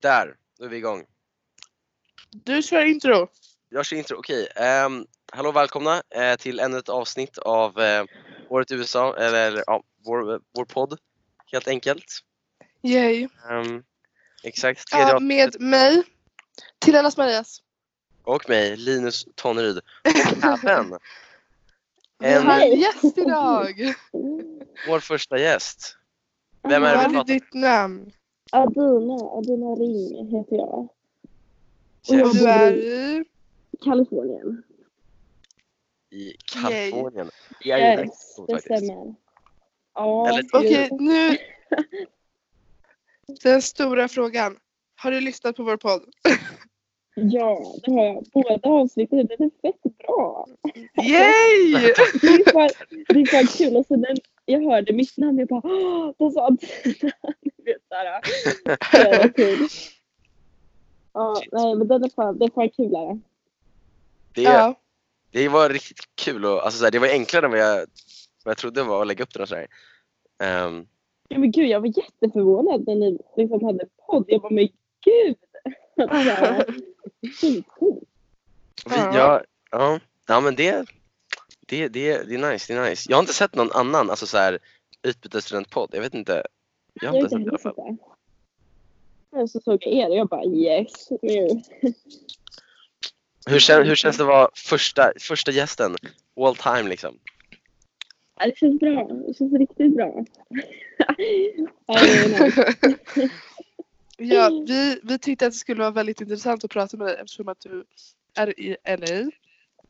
Där, då är vi igång. Du kör intro. Jag kör intro, okej. Ehm, hallå och välkomna eh, till ännu ett avsnitt av eh, Året i USA, eller ja, vår, vår podd helt enkelt. Yay. Ehm, exakt, Ja, avsnittet. med mig, till allas Marias. Och mig, Linus Tonneryd. Och även Vi En- har en gäst idag. vår första gäst. Vem är det vi pratar ditt namn? Adina, Adina Ring heter jag. om? jag Du bor är i- i... Kalifornien. I Kalifornien. I Yes, Idaho det stämmer. Ja, Okej, jo. nu... Den stora frågan. Har du lyssnat på vår podd? ja, det har jag. Båda avsnitten, det är fett bra. Yay! Det är fan, det är fan kul. Och sen när jag hörde mitt namn, jag bara åh, då sa Adina. Vet såhär. Hela tiden. Ja, nej men den är fan, det är fan kulare. Det, Ja. det var riktigt kul och alltså, så här, det var enklare än vad jag, vad jag trodde var att lägga upp den och sådär. Ehm, Ja, men gud, jag var jätteförvånad när ni liksom hade podd. Jag bara, men gud! Skitcoolt. Vi, Ja. ja. Ja, ja men det, det, det, det är nice, det är nice. Jag har inte sett någon annan alltså så här utbytesstudentpodd. Jag vet inte. Jag har inte sett det i alla fall. det. Men så såg jag er och jag bara yes. Nu. Hur, kän, hur känns det att vara första, första gästen? All time liksom. Ja, Det känns bra. Det känns riktigt bra. ja, det vi, vi tyckte att det skulle vara väldigt intressant att prata med dig eftersom att du är i LA.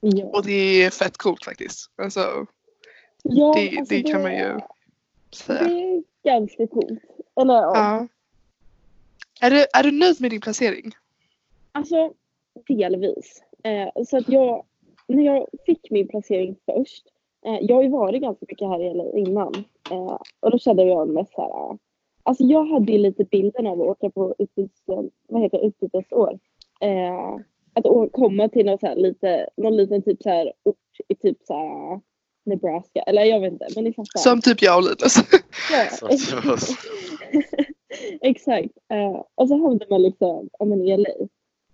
ja. Och det är fett coolt faktiskt. Alltså, ja, det, alltså, det kan man ju Det säga. är ganska coolt. Eller ja. Ja. Är du, är du nöjd med din placering? Alltså delvis. Eh, så att jag, när jag fick min placering först. Eh, jag har ju varit ganska mycket här i LA innan. Eh, och då kände jag mest så här. Alltså jag hade ju lite bilden av att åka på utbytes, vad heter utbytesår. Eh, att komma till någon, så här, lite, någon liten typ så här ort i typ så här Nebraska. Eller jag vet inte, men ni fattar. Som typ jag och Linus. Ja, Exakt. Eh, och så hamnade man liksom ja, men i LA.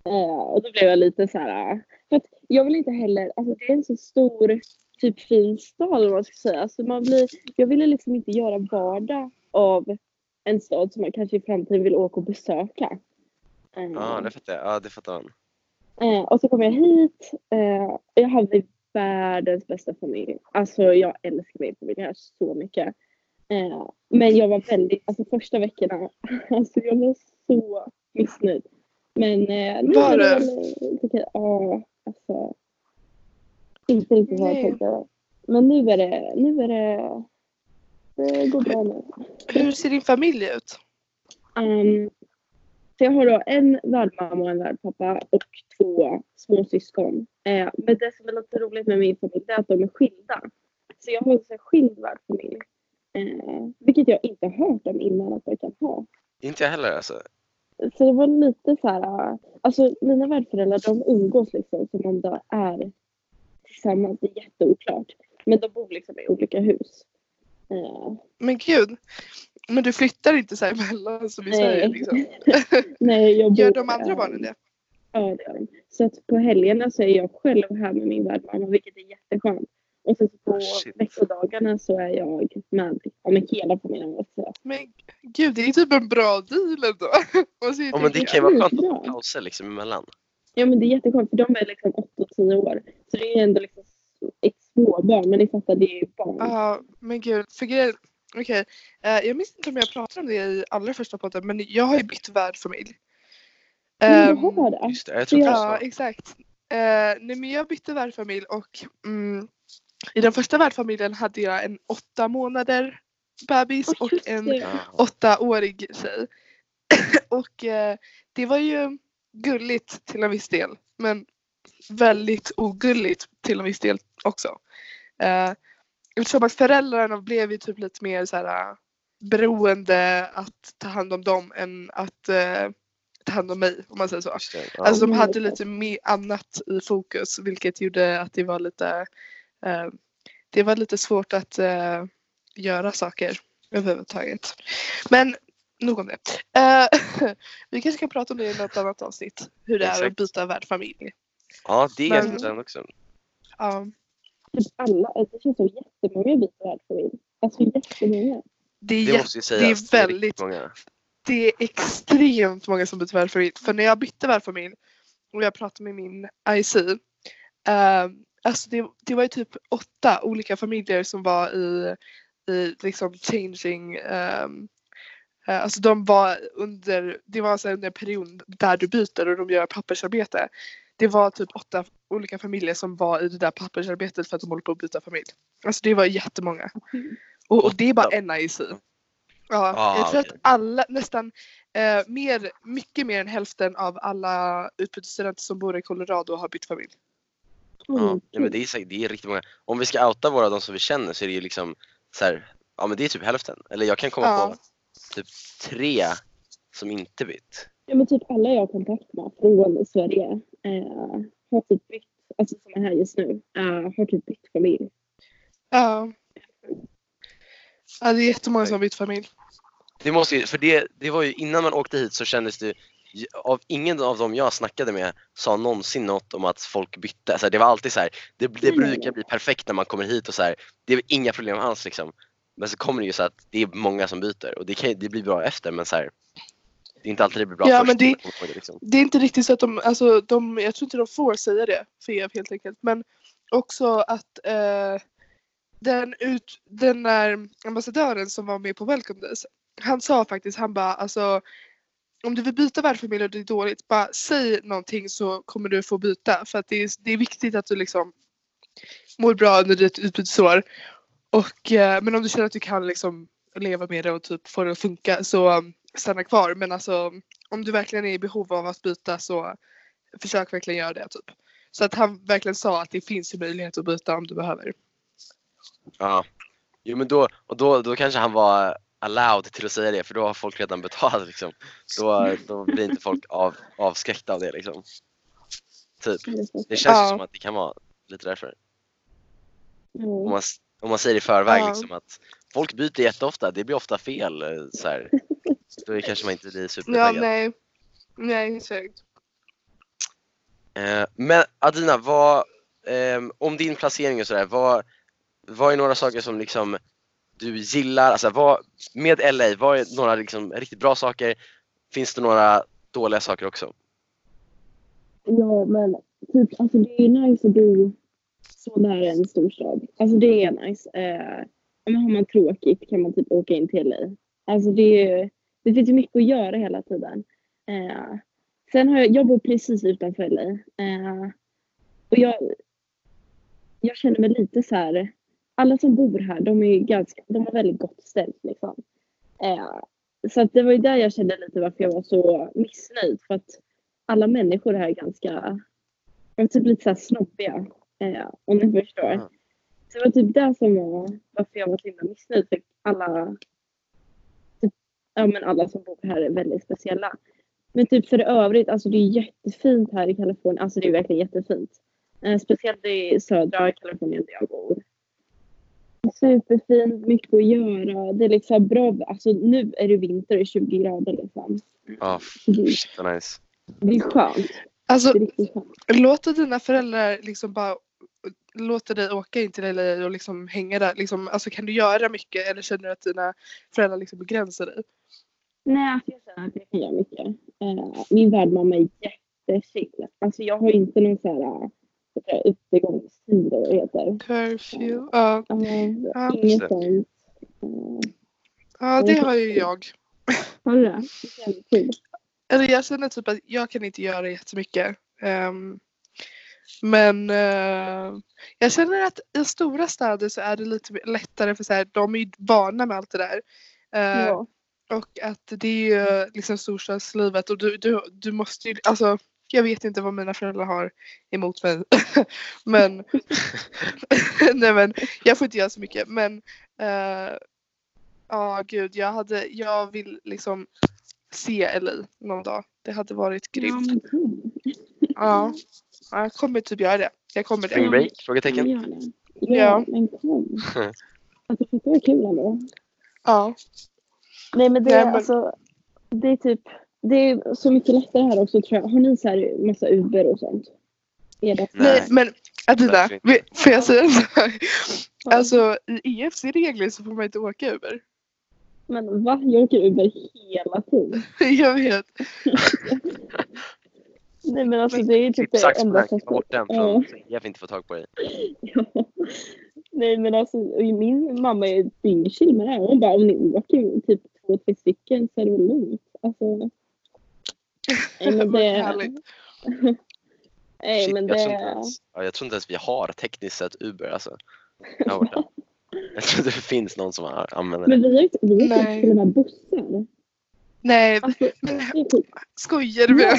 Eh, och då blev jag lite så här. eh, För att jag vill inte heller, alltså det är en så stor typ fin stad om man ska säga. Så man blir, jag ville liksom inte göra vardag av en stad som man kanske i framtiden vill åka och besöka. Ja, det fattar jag. Ja, det fattar man. Eh, och så kom jag hit. Eh, jag hade världens bästa familj. Alltså jag älskar min familj här så mycket. Eh, men jag var väldigt, alltså första veckorna, alltså jag var så missnöjd. Men eh, nu Var är det okej. Ja, alltså. Inte riktigt vad jag tänkte. Men nu är det, nu är det, det går bra nu. Hur ser din familj ut? Um, så jag har då en värdmamma och en värdpappa och två småsyskon. Eh, men det som är lite roligt med min familj är att de är skilda. Så jag har en skild värdfamilj. Eh, vilket jag inte har hört om innan att jag kan ha. Inte jag heller alltså. Så det var lite så här, äh, alltså mina värdföräldrar de umgås liksom som om de är tillsammans. Det är jätteoklart. Men de bor liksom i olika hus. Eh, Men gud. Men du flyttar inte så här emellan som i Nej. Sverige liksom. nej, jag Gör bor, de andra barnen det? Ja, det gör de. Så att på helgerna så är jag själv här med min värdmamma, vilket är jätteskönt. Och sen så på Oh, veckodagarna så är jag med ja, med hela familjen. Men gud, det är typ en bra deal ändå. Ja, men det kan ju vara skönt att pauser liksom emellan. Ja, men det är jätteskönt för de är liksom 8 och 10 år. Så det är ändå liksom ett småbarn, men ni fattar, det är ju barn. Ja, men gud. För okej. Eh, jag minns inte om jag pratade om det i allra första podden, men jag har ju bytt värdfamilj. Du har det? Just det, jag tror Ja. jag sa. exakt. Eh, nej, men jag bytte värdfamilj och mm, i den första värdfamiljen hade jag en åtta månader bebis Åh, och en åttaårig tjej. och eh, det var ju gulligt till en viss del men väldigt ogulligt till en viss del också. Eh, eftersom att föräldrarna blev ju typ lite mer så här eh, beroende att ta hand om dem än att eh, ta hand om mig om man säger så. Alltså de hade exakt. lite mer annat i fokus vilket gjorde att det var lite eh, det var lite svårt att eh, göra saker överhuvudtaget. Men nog om det. Eh, vi kanske kan prata om det i något annat avsnitt. Hur det är att Exakt. byta värdfamilj. Ja, det är Men- intressant också. Ja, Typ alla, det känns som jättemånga byter världsfamilj. Alltså jättemånga. det, är Det måste sägas. det är väldigt- många. det är extremt många som byter värdfamilj. För när jag bytte värdfamilj och jag pratade med min IC. Eh, alltså det, det var ju typ åtta olika familjer som var i, i liksom changing. ehm, eh, alltså de var under, det var så här under en period där du byter och de gör pappersarbete. Det var typ åtta olika familjer som var i det där pappersarbetet för att de håller på att byta familj. Alltså det var jättemånga. Och, och det är bara en IC. Ja, Ah, jag tror okej. att alla, nästan eh, mer, mycket mer än hälften av alla utbytesstudenter som bor i Colorado har bytt familj. Ja, Mm, nej, men det, är, det är riktigt många. Om vi ska outa våra, de som vi känner, så är det ju liksom så här, ja men det är typ hälften. Eller jag kan komma Ja. på typ tre som inte bytt. Ja men typ alla jag har kontakt med från Sverige eh, har typ bytt, alltså som är här just nu, eh, har typ bytt familj. Ja. ja, det är jättemånga som har bytt familj. Det måste ju, för det, det var ju innan man åkte hit så kändes det av ingen av dem jag snackade med sa någonsin något om att folk bytte. Alltså det var alltid så här, det, det brukar bli perfekt när man kommer hit och så här, det är inga problem alls liksom. Men så kommer det ju så att det är många som byter och det, kan, det blir bra efter men så här, det är inte alltid det blir bra Ja, först. men det- liksom. Det är inte riktigt så att de, alltså de, jag tror inte de får säga det för er helt enkelt. Men också att eh, den, ut, den där ambassadören som var med på Welcome Days. Han sa faktiskt, han bara alltså om du vill byta värdfamilj och det är dåligt, bara säg någonting så kommer du få byta. För att det är, det är viktigt att du liksom mår bra under ditt utbytesår. Och, eh, men om du känner att du kan liksom leva med det och typ få det att funka så stanna kvar. Men alltså om du verkligen är i behov av att byta så försök verkligen göra det. Typ. Så att han verkligen sa att det finns ju möjlighet att byta om du behöver. Ja. Jo men då, och då, då kanske han var allowed till att säga det för då har folk redan betalat liksom. Då, då blir inte folk av, avskräckta av det liksom. Typ. Det känns ju Ja. som att det kan vara lite därför. Om Ja. man, om man säger i förväg Ja. liksom att folk byter jätteofta, det blir ofta fel. eh, Så här. Då är kanske man inte blir Ja, supertaggad. nej. Nej, exakt. Eh, men Adina, vad, ehm, om din placering och sådär, vad, vad är några saker som liksom du gillar? Alltså, vad, med LA, vad är några liksom riktigt bra saker? Finns det några dåliga saker också? Ja, men typ, alltså det är nice att bo så nära en storstad. Alltså det är nice. Eh, men har man tråkigt kan man typ åka in till LA. Alltså det, är- det finns ju mycket att göra hela tiden. Eh, sen har jag, jag bor precis utanför LA. Eh, och jag, jag känner mig lite så här. Alla som bor här, de är ganska, de har väldigt gott ställt liksom. Eh, så att det var ju där jag kände lite varför jag var så missnöjd. För att alla människor här är ganska, är typ lite så här snobbiga. Eh, om ni förstår. Så det var typ det som var varför jag var så himla missnöjd. För alla, ja, men alla som bor här är väldigt speciella. Men typ för övrigt, alltså det är jättefint här i Kalifornien. Alltså det är verkligen jättefint. Eh, speciellt i södra Kalifornien där jag bor. Superfint, mycket att göra. Det är liksom bra. Alltså nu är det vinter och 20 grader liksom. Ja, Så det, shit vad nice. det är skönt. Alltså, Det är riktigt skönt. låter dina föräldrar liksom bara låta dig åka in till LA och liksom hänga där? Liksom, alltså, kan du göra mycket eller känner du att dina föräldrar liksom begränsar dig? Nej, alltså jag känner att jag kan göra mycket. Eh, min värdmamma är jättechill. Alltså jag har inte någon så här det, utegångstid eller vad det heter. Curfew? Ja, Uh, Ja. inget sånt. Eh, ja det har ju jag. har du det? Eller jag känner typ att jag kan inte göra jättemycket. Ehm, men eh, jag känner att i stora städer så är det lite lättare för så här, de är ju vana med allt det där. Eh, Ja. Och att det är ju liksom storstadslivet och du, du, du måste ju, alltså jag vet inte vad mina föräldrar har emot mig. men, nej men jag får inte göra så mycket men eh, ja gud jag hade, jag vill liksom se LA någon dag. Det hade varit grymt. Ja, ja jag kommer typ göra det. Jag kommer Spring det. break? Jag Frågetecken. det. Ja, Ja. men kom. Alltså fattar vad kul ändå. Ja. Nej men det, Nej, men- alltså, det är typ, det är så mycket lättare här också tror jag. Har ni så här massa Uber och sånt? Är det Nej, Nej. men Adina, får jag säga en sak? Alltså i EFs regler så får man inte åka Uber. Men va? Jag åker Uber hela tiden. Jag vet. Nej men alltså det är typ det Exakt som enda den klippa bort den Ja. från så IF inte får tag på dig. Ja. Nej men alltså min mamma är dyngchill med det här. Hon bara om ni åker typ två, tre stycken så är det väl lugnt. Alltså. Nej men det. Nej Shit, men jag, tror inte det. ens, ja, jag tror inte ens vi har tekniskt sett Uber alltså. Här borta. Jag tror inte det finns någon som har- använder det. Men vi har inte, vi har inte till och med bussar. Nej, Alltså, det är typ, skojar du med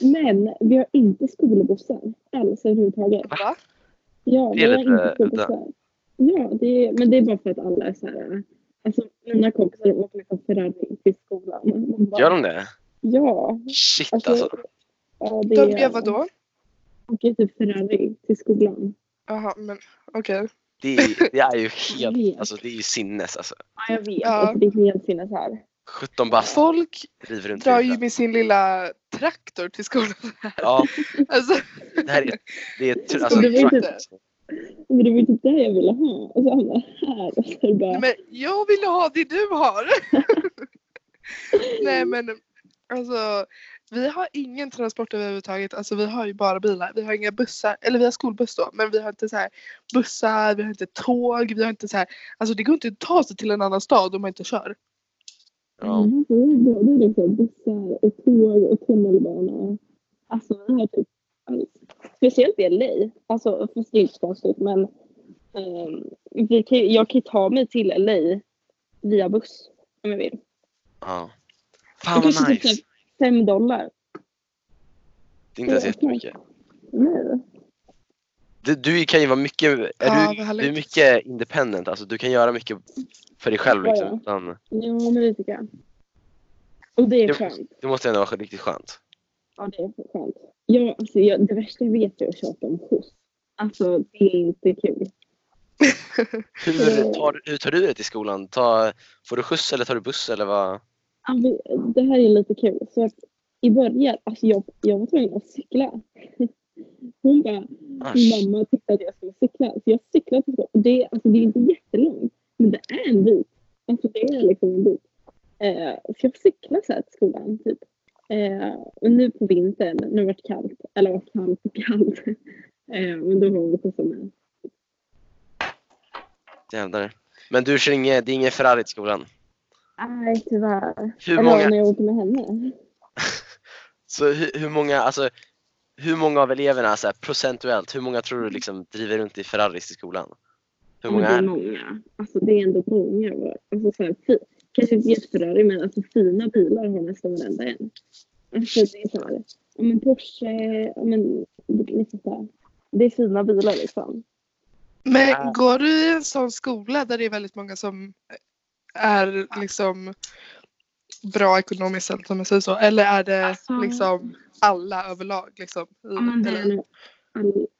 men vi har inte skolbussar alls överhuvudtaget. Va? Ja, Det är vi har inte skolbussar. Ja, det är, men det är bara för att alla är så här. Alltså mina kompisar åker liksom Ferrari till skolan. Bara, Gör de det? Ja. Shit Alltså, alltså. ja, det De är, gör vadå? åker typ Ferrari till skolan. Jaha, men okej. Det är, det är ju helt, alltså det är ju sinnes alltså. Ja, jag vet. Ja. Alltså, det är helt sinnes här. 17 bast Folk driver runt drar ju med sin lilla traktor till skolan. Ja, Alltså, det här är, det är tr- Det alltså, var alltså. Men det var typ det jag ville ha. Och så hamnade jag här. Och så bara, men jag vill ha det du har. Nej men alltså vi har ingen transport överhuvudtaget. Alltså vi har ju bara bilar. Vi har inga bussar. Eller vi har skolbuss då. Men vi har inte så här bussar, vi har inte tåg, vi har inte så här. Alltså det går inte att ta sig till en annan stad om man inte kör. Ja. Mm, vi har både liksom bussar och tåg och tunnelbana. Alltså vi har typ allt. Speciellt i LA. Alltså fast det är inte så konstigt men ehm, vi kan, jag kan ju ta mig till LA via buss om jag vill. ja. Det Fan vad typ nice. här fem dollar. Det är inte ens jättemycket. Nej. Du, du kan ju vara mycket, är Ja, du, du är mycket independent, alltså du kan göra mycket för dig själv Ja, liksom. ja. Utan, Ja men det tycker jag. Och det är Det- skönt. det måste ändå vara riktigt skönt. Ja det är skönt. Ja, alltså, jag, det värsta jag vet är att köpa en skjuts. Alltså det är inte kul. Hur tar, hur tar du dig till skolan? Ta, får du skjuts eller tar du buss eller vad? Ja, men Det här är lite kul. Så att I början, alltså jag, jag var tvungen att cykla. Hon bara, mamma tyckte att jag skulle cykla. Så jag cyklade till skolan. Och Det, alltså, det är inte jättelångt, men det är en bit. Alltså det är liksom en bit. Eh, så jag cyklar så här till skolan typ. Eh, och nu på vintern, när det varit kallt, eller varit kallt och kallt. Eh, men då har hon skjutsat mig. Jävlar. Men du kör inget, det är ingen Ferrari till skolan? Nej tyvärr. Hur eller många, när jag åker med henne. så hur, hur många, alltså hur många av eleverna så här, procentuellt, hur många tror du liksom driver runt i Ferraris till skolan? Hur Ja, många det är det? många. Alltså det är ändå många. va. Alltså, så här, kanske inte jätteferrari men alltså fina bilar har nästan varenda en. Alltså det är så här, ja men Porsche, ja men det är liksom så här. Det är fina bilar liksom. Men går du i en sån skola där det är väldigt många som är liksom bra ekonomiskt sett om man säger så? Eller är det Alltså- liksom alla överlag? Liksom, i, Ja men det är nog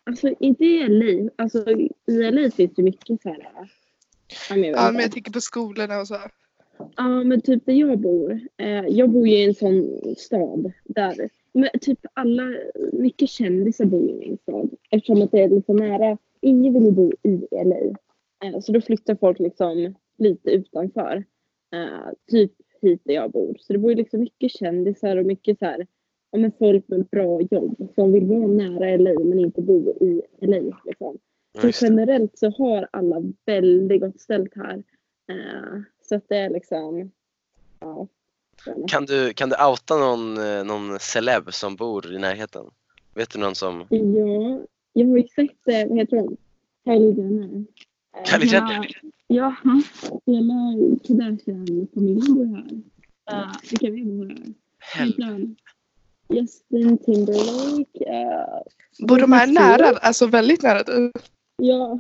alltså inte i LA. Alltså i LA finns det mycket så här. Ja men, jag vet Ja, men jag tänker på skolorna och så. Ja, men typ där jag bor. Eh, jag bor ju i en sån stad där men typ alla, mycket kändisar bor ju i min stad. Eftersom att det är liksom nära. Ingen vill ju bo i LA. Eh, så då flyttar folk liksom lite utanför. Eh, typ hit där jag bor. Så det bor ju liksom mycket kändisar och mycket så här, ja, men folk med bra jobb som vill vara nära LA men inte bo i LA. Liksom. Så generellt så har alla väldigt gott ställt här. Eh, så att det är liksom, ja. Kan du, kan du outa någon, eh, någon celeb som bor i närheten? Vet du någon som... Ja, jag har ju sett, eh, vad heter hon? Kylie Jenner. Kylie Jenner? Ja, hela Kardashian-familjen bor här. Uh, vilka mer bor här? Han? Justin Timberlake. eh, Bor de här nära? Alltså väldigt nära dig? Ja,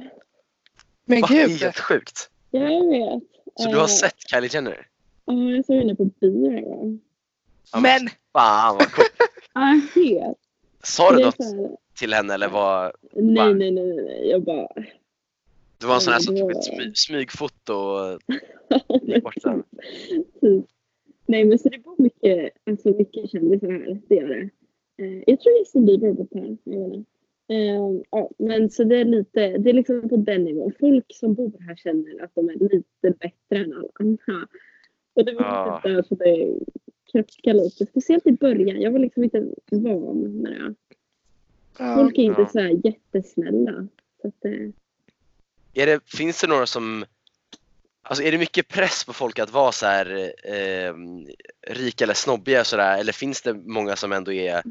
Men Va, det är gud. helt sjukt! jag vet. Så du har Eh, sett Kylie Jenner? Ja, jag såg henne på bio en gång. Ja, Men Fan vad coolt! Ja, jag vet. Sa du något till henne eller var Nej, nej, nej, nej. Jag bara... det var en sån här som tog var- ett smy, smygfoto och gick bort sen? Typ. Nej men så det bor mycket, alltså mycket kändisar här, det gör det. Eh, jag tror Justin Bieber bott här. Jag vet inte. Eh, ja, men så det är lite, det är liksom på den nivån. Folk som bor här känner att de är lite bättre än alla andra. Och det var Ah. lite därför det krockade lite. Speciellt i början. Jag var liksom inte van med det. Folk är inte Ja. så här jättesnälla. Så att, eh, Är det, finns det några som Alltså är det mycket press på folk att vara så här eh, rika eller snobbiga sådär eller finns det många som ändå är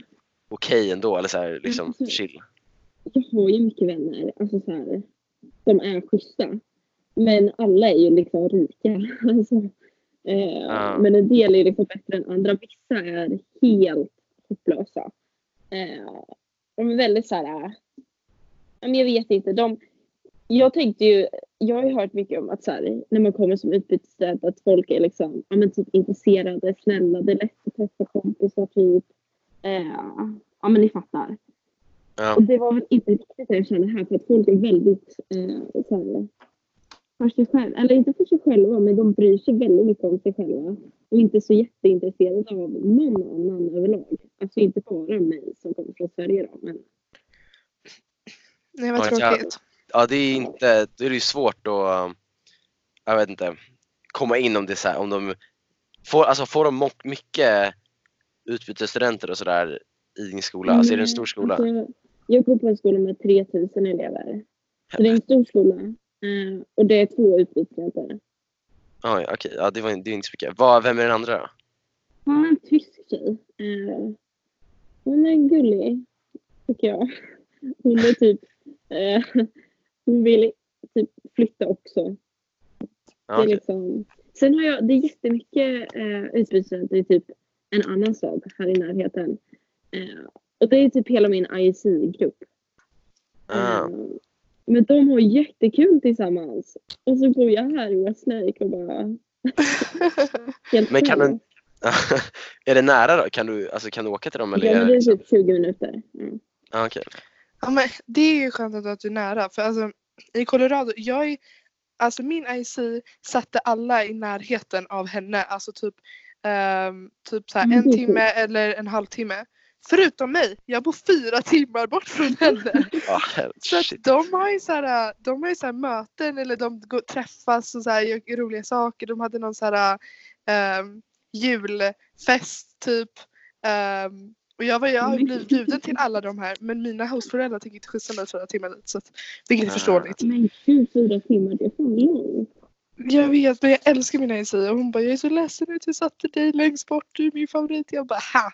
okej ändå eller så här, liksom Alltså, chill? jag har ju mycket vänner, alltså så här, som är schyssta. Men alla är ju liksom rika. Alltså, eh, Ja. Men en del är liksom bättre än andra. Vissa är helt hopplösa. Eh, de är väldigt så här, jag vet inte. De, jag tänkte ju, jag har ju hört mycket om att så här, när man kommer som utbytesstudent att folk är liksom, ja, men typ intresserade, snälla, det är lätt att träffa kompisar typ. Eh, ja men ni fattar. Ja. Och det var väl inte riktigt det jag kände här för att folk är väldigt eh, så här, för sig själva, eller inte för sig själva men de bryr sig väldigt mycket om sig själva. Och inte så jätteintresserade av någon annan överlag. Alltså inte bara mig som kommer från Sverige då. Men Nej vad Ja, jag- tråkigt. Ja det är inte, då är det ju svårt att, jag vet inte, komma in om det så här, om de får, alltså får de mycket utbytesstudenter och sådär i din skola? Alltså är det en stor skola? Alltså, jag går på en skola med 3000 elever. Så det är en stor skola. Eh, och det är två utbytesstudenter. Oj, okej, ja det var det är inte så mycket. Vad, vem är den andra då? Hon är en tysk tjej. Eh, hon är gullig, tycker jag. Hon är typ... Hon vill typ flytta också. Ja, Det är liksom, sen har jag, det är jättemycket eh, utbytesstudenter i typ en annan stad här i närheten. Eh, och det är typ hela min IC-grupp. Ah. Eh, men de har jättekul tillsammans. Och så bor jag här i Westlake och bara... Men kan du- är det nära då? Kan du, alltså, kan du åka till dem? Eller Ja, det är liksom... typ 20 minuter. Mm. ah, okej. Ja, men det är ju skönt att du är nära. För alltså, i Colorado, jag är, alltså min IC satte alla i närheten av henne. Alltså typ, ehm, typ så här, Mm, en timme eller en halvtimme. Förutom mig. Jag bor fyra timmar bort från henne. Så att de har ju så här, de har ju så här möten eller de går, träffas och så här, gör roliga saker. De hade någon så här ehm, julfest typ. Ehm, och jag, var, jag har blivit bjuden till alla de här men mina hostföräldrar tänker inte skjutsa mig fyra timmar dit. Så att, vilket är Ah. förståeligt. Men gud, fyra timmar, det är fan långt. Jag vet men jag älskar mina IC och hon bara jag är så ledsen att jag satte dig längst bort. Du är min favorit. Jag bara ha!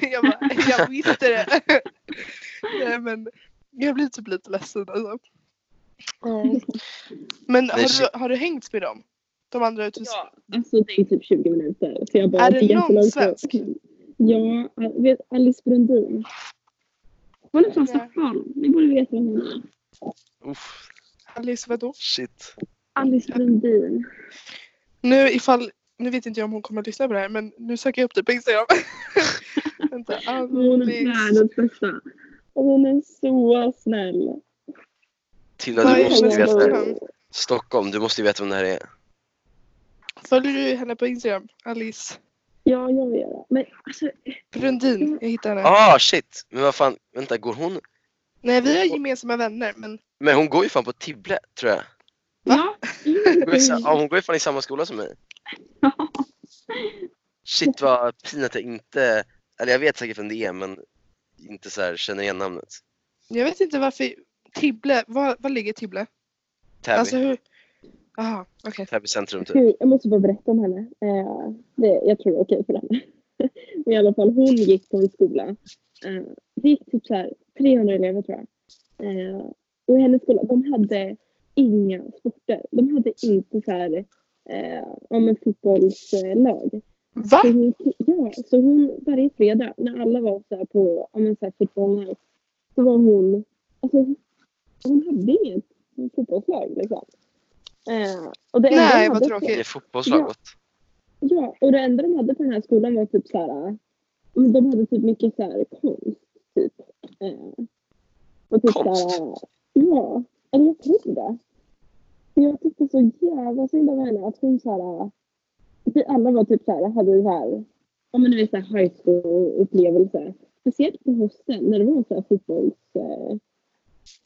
jag bara jag visste det. Nej men jag blir typ lite ledsen alltså. Mm. Men har du, har du hängt med dem? De andra ute Ja, alltså det är typ 20 minuter. Så jag bara, Är det någon svensk? Ja, vet Alice Brundin. Hon är från. Stockholm. Ni borde veta vem hon är. Uff, Alice vadå? shit. Alice Brundin. Nu ifall, nu vet inte jag om hon kommer att lyssna på det här men nu söker jag upp det på Instagram. Vänta, Hon är världens bästa. Och hon är så snäll. Tilda, du måste hennes veta. Stockholm, du måste ju veta vem det här är. Följer du henne på Instagram? Alice Ja, jag gör det. Men alltså, Brundin, jag hittade henne. Ah shit! Men vad fan, vänta, går hon? Nej vi har gemensamma vänner men Men hon går ju fan på Tibble, tror jag. ja. Hon går, i ja, hon går ju fan i samma skola som mig. Shit vad pinsamt att jag inte, eller jag vet säkert vem det är men inte så här känner igen namnet. jag vet inte varför Tibble, var, var ligger Tibble? Täby, Alltså hur? Jaha okej. Täby centrum typ. Gud, jag måste bara berätta om henne. Eh, det, jag tror det är okej för henne. Men i alla fall, hon gick på en skola. Eh, det gick typ så här 300 elever tror jag. Eh, och i hennes skola, de hade inga sporter. De hade inte så här, eh, ja men fotbollslag. Va? Så hon, ja, så hon varje fredag när alla var så här på ja, men så här fotboll så var hon, alltså hon hade inget fotbollslag liksom. Eh, och det Nej, de vad hade tråkigt. Det är fotbollslaget. Ja, och det enda de hade på den här skolan var typ så här, men de hade typ mycket så här konst typ. Eh, och typ Konst? Så här, ja, eller jag tror det. Jag tyckte så jävla synd om henne att hon så här, vi alla var typ så här, hade så här, ja men du vet så här high school upplevelse. Speciellt på hösten när det var så här fotbolls, eh,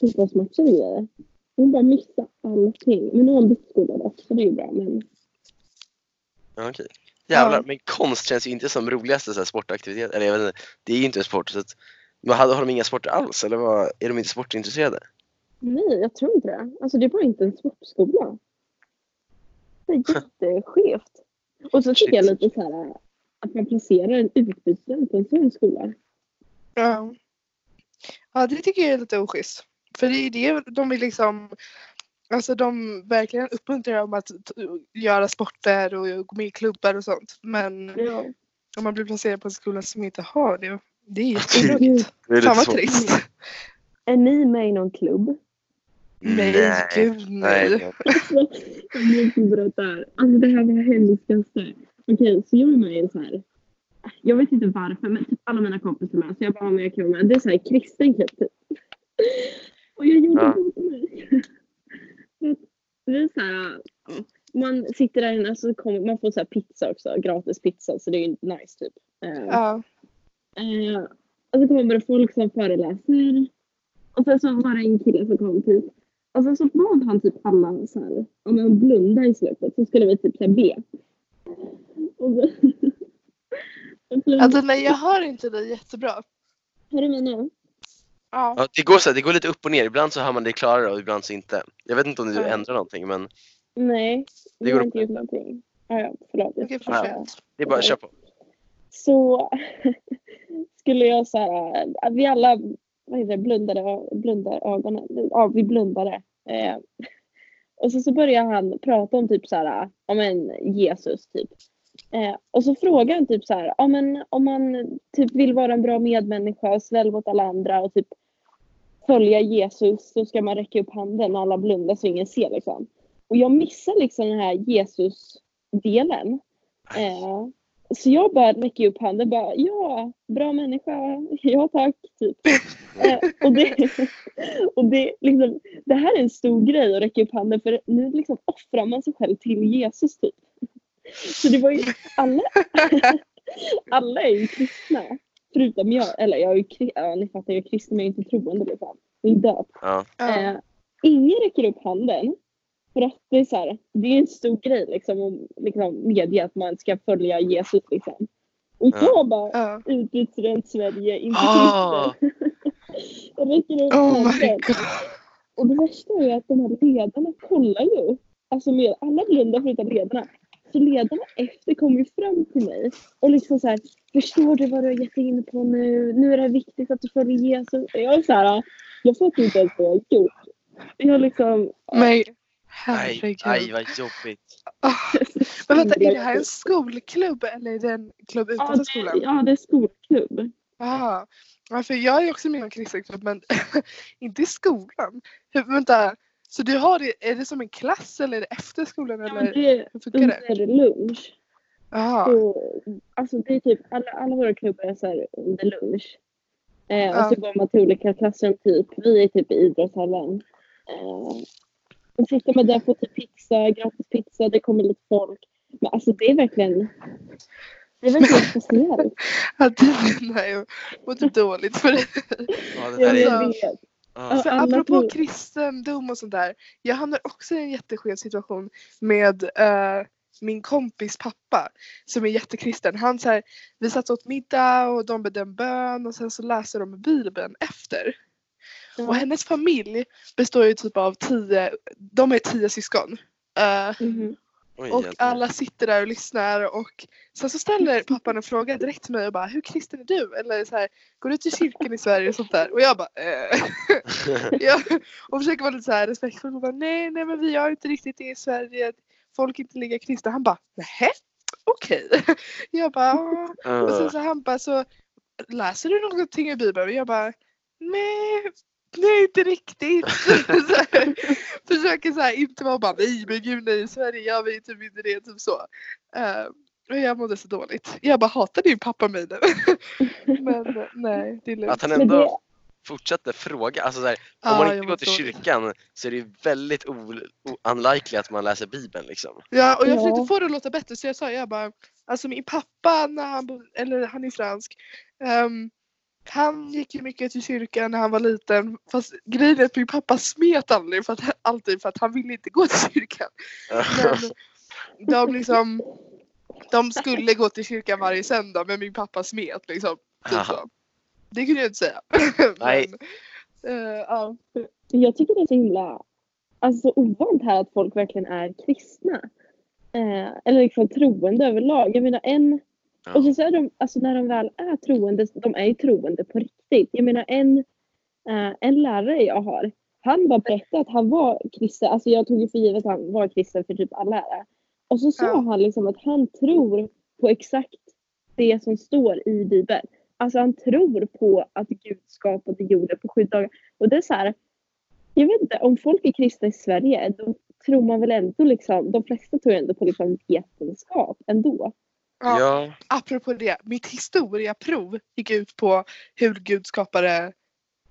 fotbollsmatcher och grejer. Hon bara missade allting. Men nu har hon bytt skola dock så det är ju bra. Men Ja, okej. Jävlar, Ja. men konst känns ju inte som roligaste så här, sportaktivitet. Eller jag vet inte, det är ju inte en sport. Så att, men har, har de inga sporter alls eller vad, är de inte sportintresserade? nej, jag tror inte det. Alltså det är bara inte en sportskola. Det är jätteskevt. Och så tycker jag lite så här att man placerar en utbytesstudent på en sån skola. Ja. ja, det tycker jag är lite oschysst. För det är det de vill liksom Alltså de verkligen uppmuntrar om att göra sporter och gå med i klubbar och sånt. Men Ja. om man blir placerad på en skola som inte har det, det är är Fan vad trist. Är ni med i någon klubb? Nej, gud nej. nej. Jag måste berätta här. Alltså det här var det hemskaste. Okej, så jag är med i en så här. Jag vet inte varför, men typ alla mina kompisar är med. Så jag bara, om jag kan vara med. Det är så här kristen klubb typ. Och jag gjorde Ja. det inte mig. Är så här, ja, man sitter där inne så kommer man får så här pizza också, gratis pizza så det är ju nice typ. Eh, Ja. Eh, och så kommer det folk som föreläser. Och sen så var det en kille som kom typ. Och sen så bad han typ alla så här, om en blunda i slutet så skulle vi typ så här be. Och så, och så, Alltså nej, jag hör inte dig jättebra. hör du mig nu? Ja. Ja, det, går så här, det går lite upp och ner. Ibland så hör man det klarare och ibland så inte. Jag vet inte om du Ja. ändrar någonting men Nej, Det går har inte gjort någonting. Ja, ja, förlåt. jag försöka. fortsätt. det är bara kör på. Så skulle jag så här, att vi alla vad heter det, blundade, blundade ögonen. Ja, vi blundade. Eh, och så, så började han prata om typ så här, ja men Jesus typ. Eh, och så frågar han typ så här, ja men om man typ vill vara en bra medmänniska och snäll mot alla andra och typ följa Jesus så ska man räcka upp handen och alla blundar så ingen ser liksom. Och jag missar liksom den här Jesus-delen. Eh, så jag bara räcker upp handen bara ja, bra människa, ja tack, typ. Eh, och det, och det, liksom, det här är en stor grej att räcka upp handen för nu liksom offrar man sig själv till Jesus typ. Så det var ju alla, alla är ju kristna. Förutom jag, eller jag är ju ja, ni fattar, jag är kristen men jag är inte troende liksom. Jag är döpt. Ja. Eh, ingen räcker upp handen. För att det är så här, det är en stor grej liksom att liksom, medge att man ska följa Jesus liksom. Och Ja. jag bara, Ja. utbytesstudent Sverige, inte Ah. kristen. jag räcker upp Oh handen. Och det värsta är ju att de här ledarna kollar ju. Alltså med alla blundar förutom ledarna. Så ledarna efter kommer ju fram till mig och liksom så här, förstår du vad du har gett dig in på nu? Nu är det viktigt att du följer Jesus. Jag är så här, jag fattar inte ens vad jag har gjort. Jag liksom, Men Aj, herregud. aj vad jobbigt. Ah. Men vänta, är det här en skolklubb eller är det en klubb ja, utanför det, skolan? ja, det är skolklubb. Jaha. Ja, för jag är också med i en kristen klubb men inte i skolan. Hur, vänta, så du har det, är det som en klass eller är det efter skolan Ja, eller det är under lunch. Så, alltså det är typ, alla, alla våra klubbar är så här under lunch. Eh, Ja. Och så går man till olika klassrum typ. Vi är typ i idrottshallen. Eh, och sitter man där får typ pizza, gratis pizza, det kommer lite folk. Men alltså det är verkligen det är verkligen speciellt. Ja, det menar jag. Mår typ dåligt för det. Ja, det Jag där är... Alltså- vet. Ja. För alla apropå tror- kristendom och sånt där. Jag hamnar också i en jätteskev situation med eh, min kompis pappa som är jättekristen. Han så här, vi satt åt middag och de bad en bön och sen så läser de bibeln efter. Och Ja. hennes familj består ju typ av tio, de är tio syskon. Eh, Mhm. Oj, och alla sitter där och lyssnar och sen så ställer pappan en fråga direkt till mig och bara hur kristen är du? Eller så här, går du till kyrkan i Sverige och sånt där? Och jag bara eh. jag, och försöker vara lite så här respektfull och bara nej nej men vi gör inte riktigt det i Sverige. Folk är inte lika kristna. Han bara nähä okej. Jag bara "Ja." och sen så han bara så läser du någonting i bibeln? Och jag bara nej Nej inte riktigt. så här, försöker så här, inte vara bara nej men gud nej i Sverige gör vi typ inte det typ så. Uh, och jag mådde så dåligt. Jag bara hatar din pappa mig nu. men nej det är Att lugnt. han Men ändå... det, fortsätter fråga. Alltså så här, om man jag inte går till kyrkan så är det ju väldigt unlikely att man läser bibeln liksom. Ja, och jag Ja. försökte få det att låta bättre så jag sa jag bara, alltså min pappa, när han, eller han är fransk, ehm, han gick ju mycket till kyrkan när han var liten fast grejen är att min pappa smet aldrig för att, alltid för att han ville inte gå till kyrkan. Men de liksom, de skulle gå till kyrkan varje söndag men min pappa smet liksom. Typ så. Det kunde jag inte säga. Nej. Men, eh, ja. Jag tycker det är så himla alltså, så ovant här att folk verkligen är kristna. Eh, eller liksom troende överlag. Jag menar en Ja. Och så, så är de, alltså när de väl är troende, de är ju troende på riktigt. Jag menar en, eh, en lärare jag har, han bara berättade att han var kristen. Alltså jag tog ju för givet att han var kristen för typ alla lärare. Och så sa Ja. han liksom att han tror på exakt det som står i Bibeln. Alltså han tror på att Gud skapade jorden på sju dagar. Och det är så här, jag vet inte, om folk är kristna i Sverige då tror man väl ändå liksom, de flesta tror ändå på liksom vetenskap ändå. Ja. Ja, Apropå det, mitt historiaprov gick ut på hur Gud skapade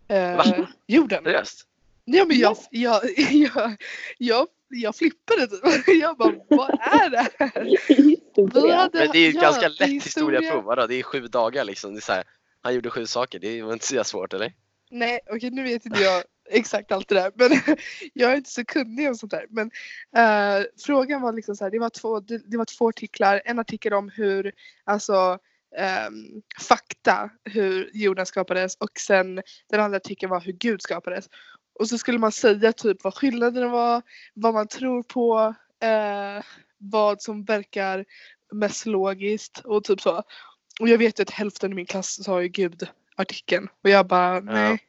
eh, Va? jorden. seriöst? Ja, men jag, jag, jag, jag, jag flippade typ. Jag bara, vad är det här? Hade- Men det är ju ett ja, ganska lätt historia. historiaprov. Vadå? Det är sju dagar liksom. Det är så här, han gjorde sju saker. Det var inte så svårt eller? Nej, okej nu vet inte jag exakt allt det där. Men jag är inte så kunnig om sånt där. Men eh, frågan var liksom så här, det var, två, det, det var två artiklar. En artikel om hur, alltså eh, fakta, hur jorden skapades och sen den andra artikeln var hur Gud skapades. Och så skulle man säga typ vad skillnaden var, vad man tror på, eh, vad som verkar mest logiskt och typ så. Och jag vet ju att hälften i min klass sa ju Gud artikeln och jag bara nej.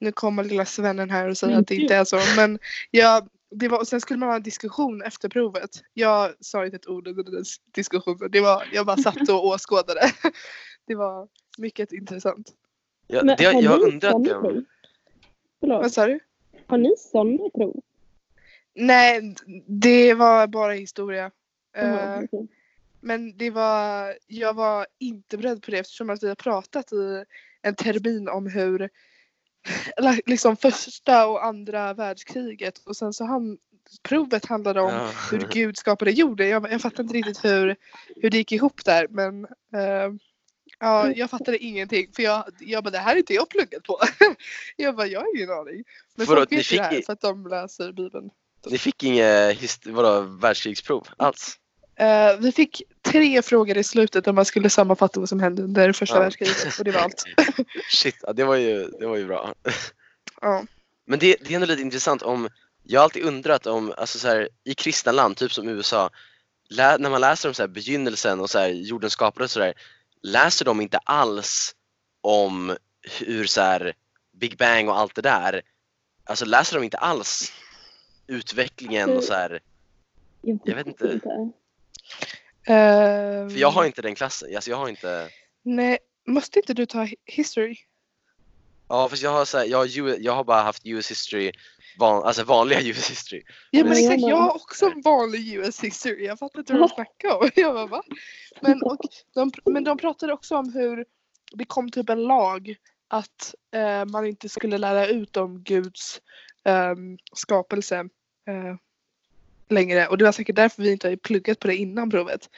Nu kommer lilla svennen här och säger att det inte är så. Men jag, det var, och sen skulle man ha en diskussion efter provet. Jag sa inte ett ord under den diskussionen. Det var, jag bara satt och åskådade. Det var mycket intressant. Ja, det, jag sådana det om. Vad sa du? har ni sådana prov? Nej, det var bara historia. Jaha, Eh, okej. Men det var, jag var inte beredd på det eftersom att vi har pratat i en termin om hur eller liksom första och andra världskriget och sen så han, provet handlade om Ja. hur Gud skapade jorden. Jag, jag fattar inte riktigt hur, hur det gick ihop där men eh, ja, jag fattade ingenting för jag, jag bara det här är inte jag pluggat på. jag bara jag har ingen aning. Men Vadå, folk vet ju det här i- för att de läser bibeln. Ni fick inget världskrigsprov alls? Eh, vi fick tre frågor i slutet där man skulle sammanfatta vad som hände under första Ja. världskriget och det var allt. Shit, ja, det, var ju, det var ju bra. Ja. Men det, det är ändå lite intressant om, jag har alltid undrat om, alltså så här, i kristna land, typ som USA, lä, när man läser om så här, begynnelsen och så här, jorden skapades och sådär, läser de inte alls om hur så här, Big Bang och allt det där, alltså läser de inte alls utvecklingen och så här, Jag vet inte. Eh, för jag har inte den klassen, alltså jag har inte Nej, måste inte du ta hi- history? Ja fast jag har, så här, jag, har, ju- jag har bara haft US history, van, alltså vanliga US history. Ja men exakt, jag har också en vanlig US history. Jag fattar inte vad de snackar om. Jag bara, va? Men, och de, men de pratade också om hur det kom typ en lag att eh, man inte skulle lära ut om Guds ehm, skapelse eh, längre. Och det var säkert därför vi inte har pluggat på det innan provet.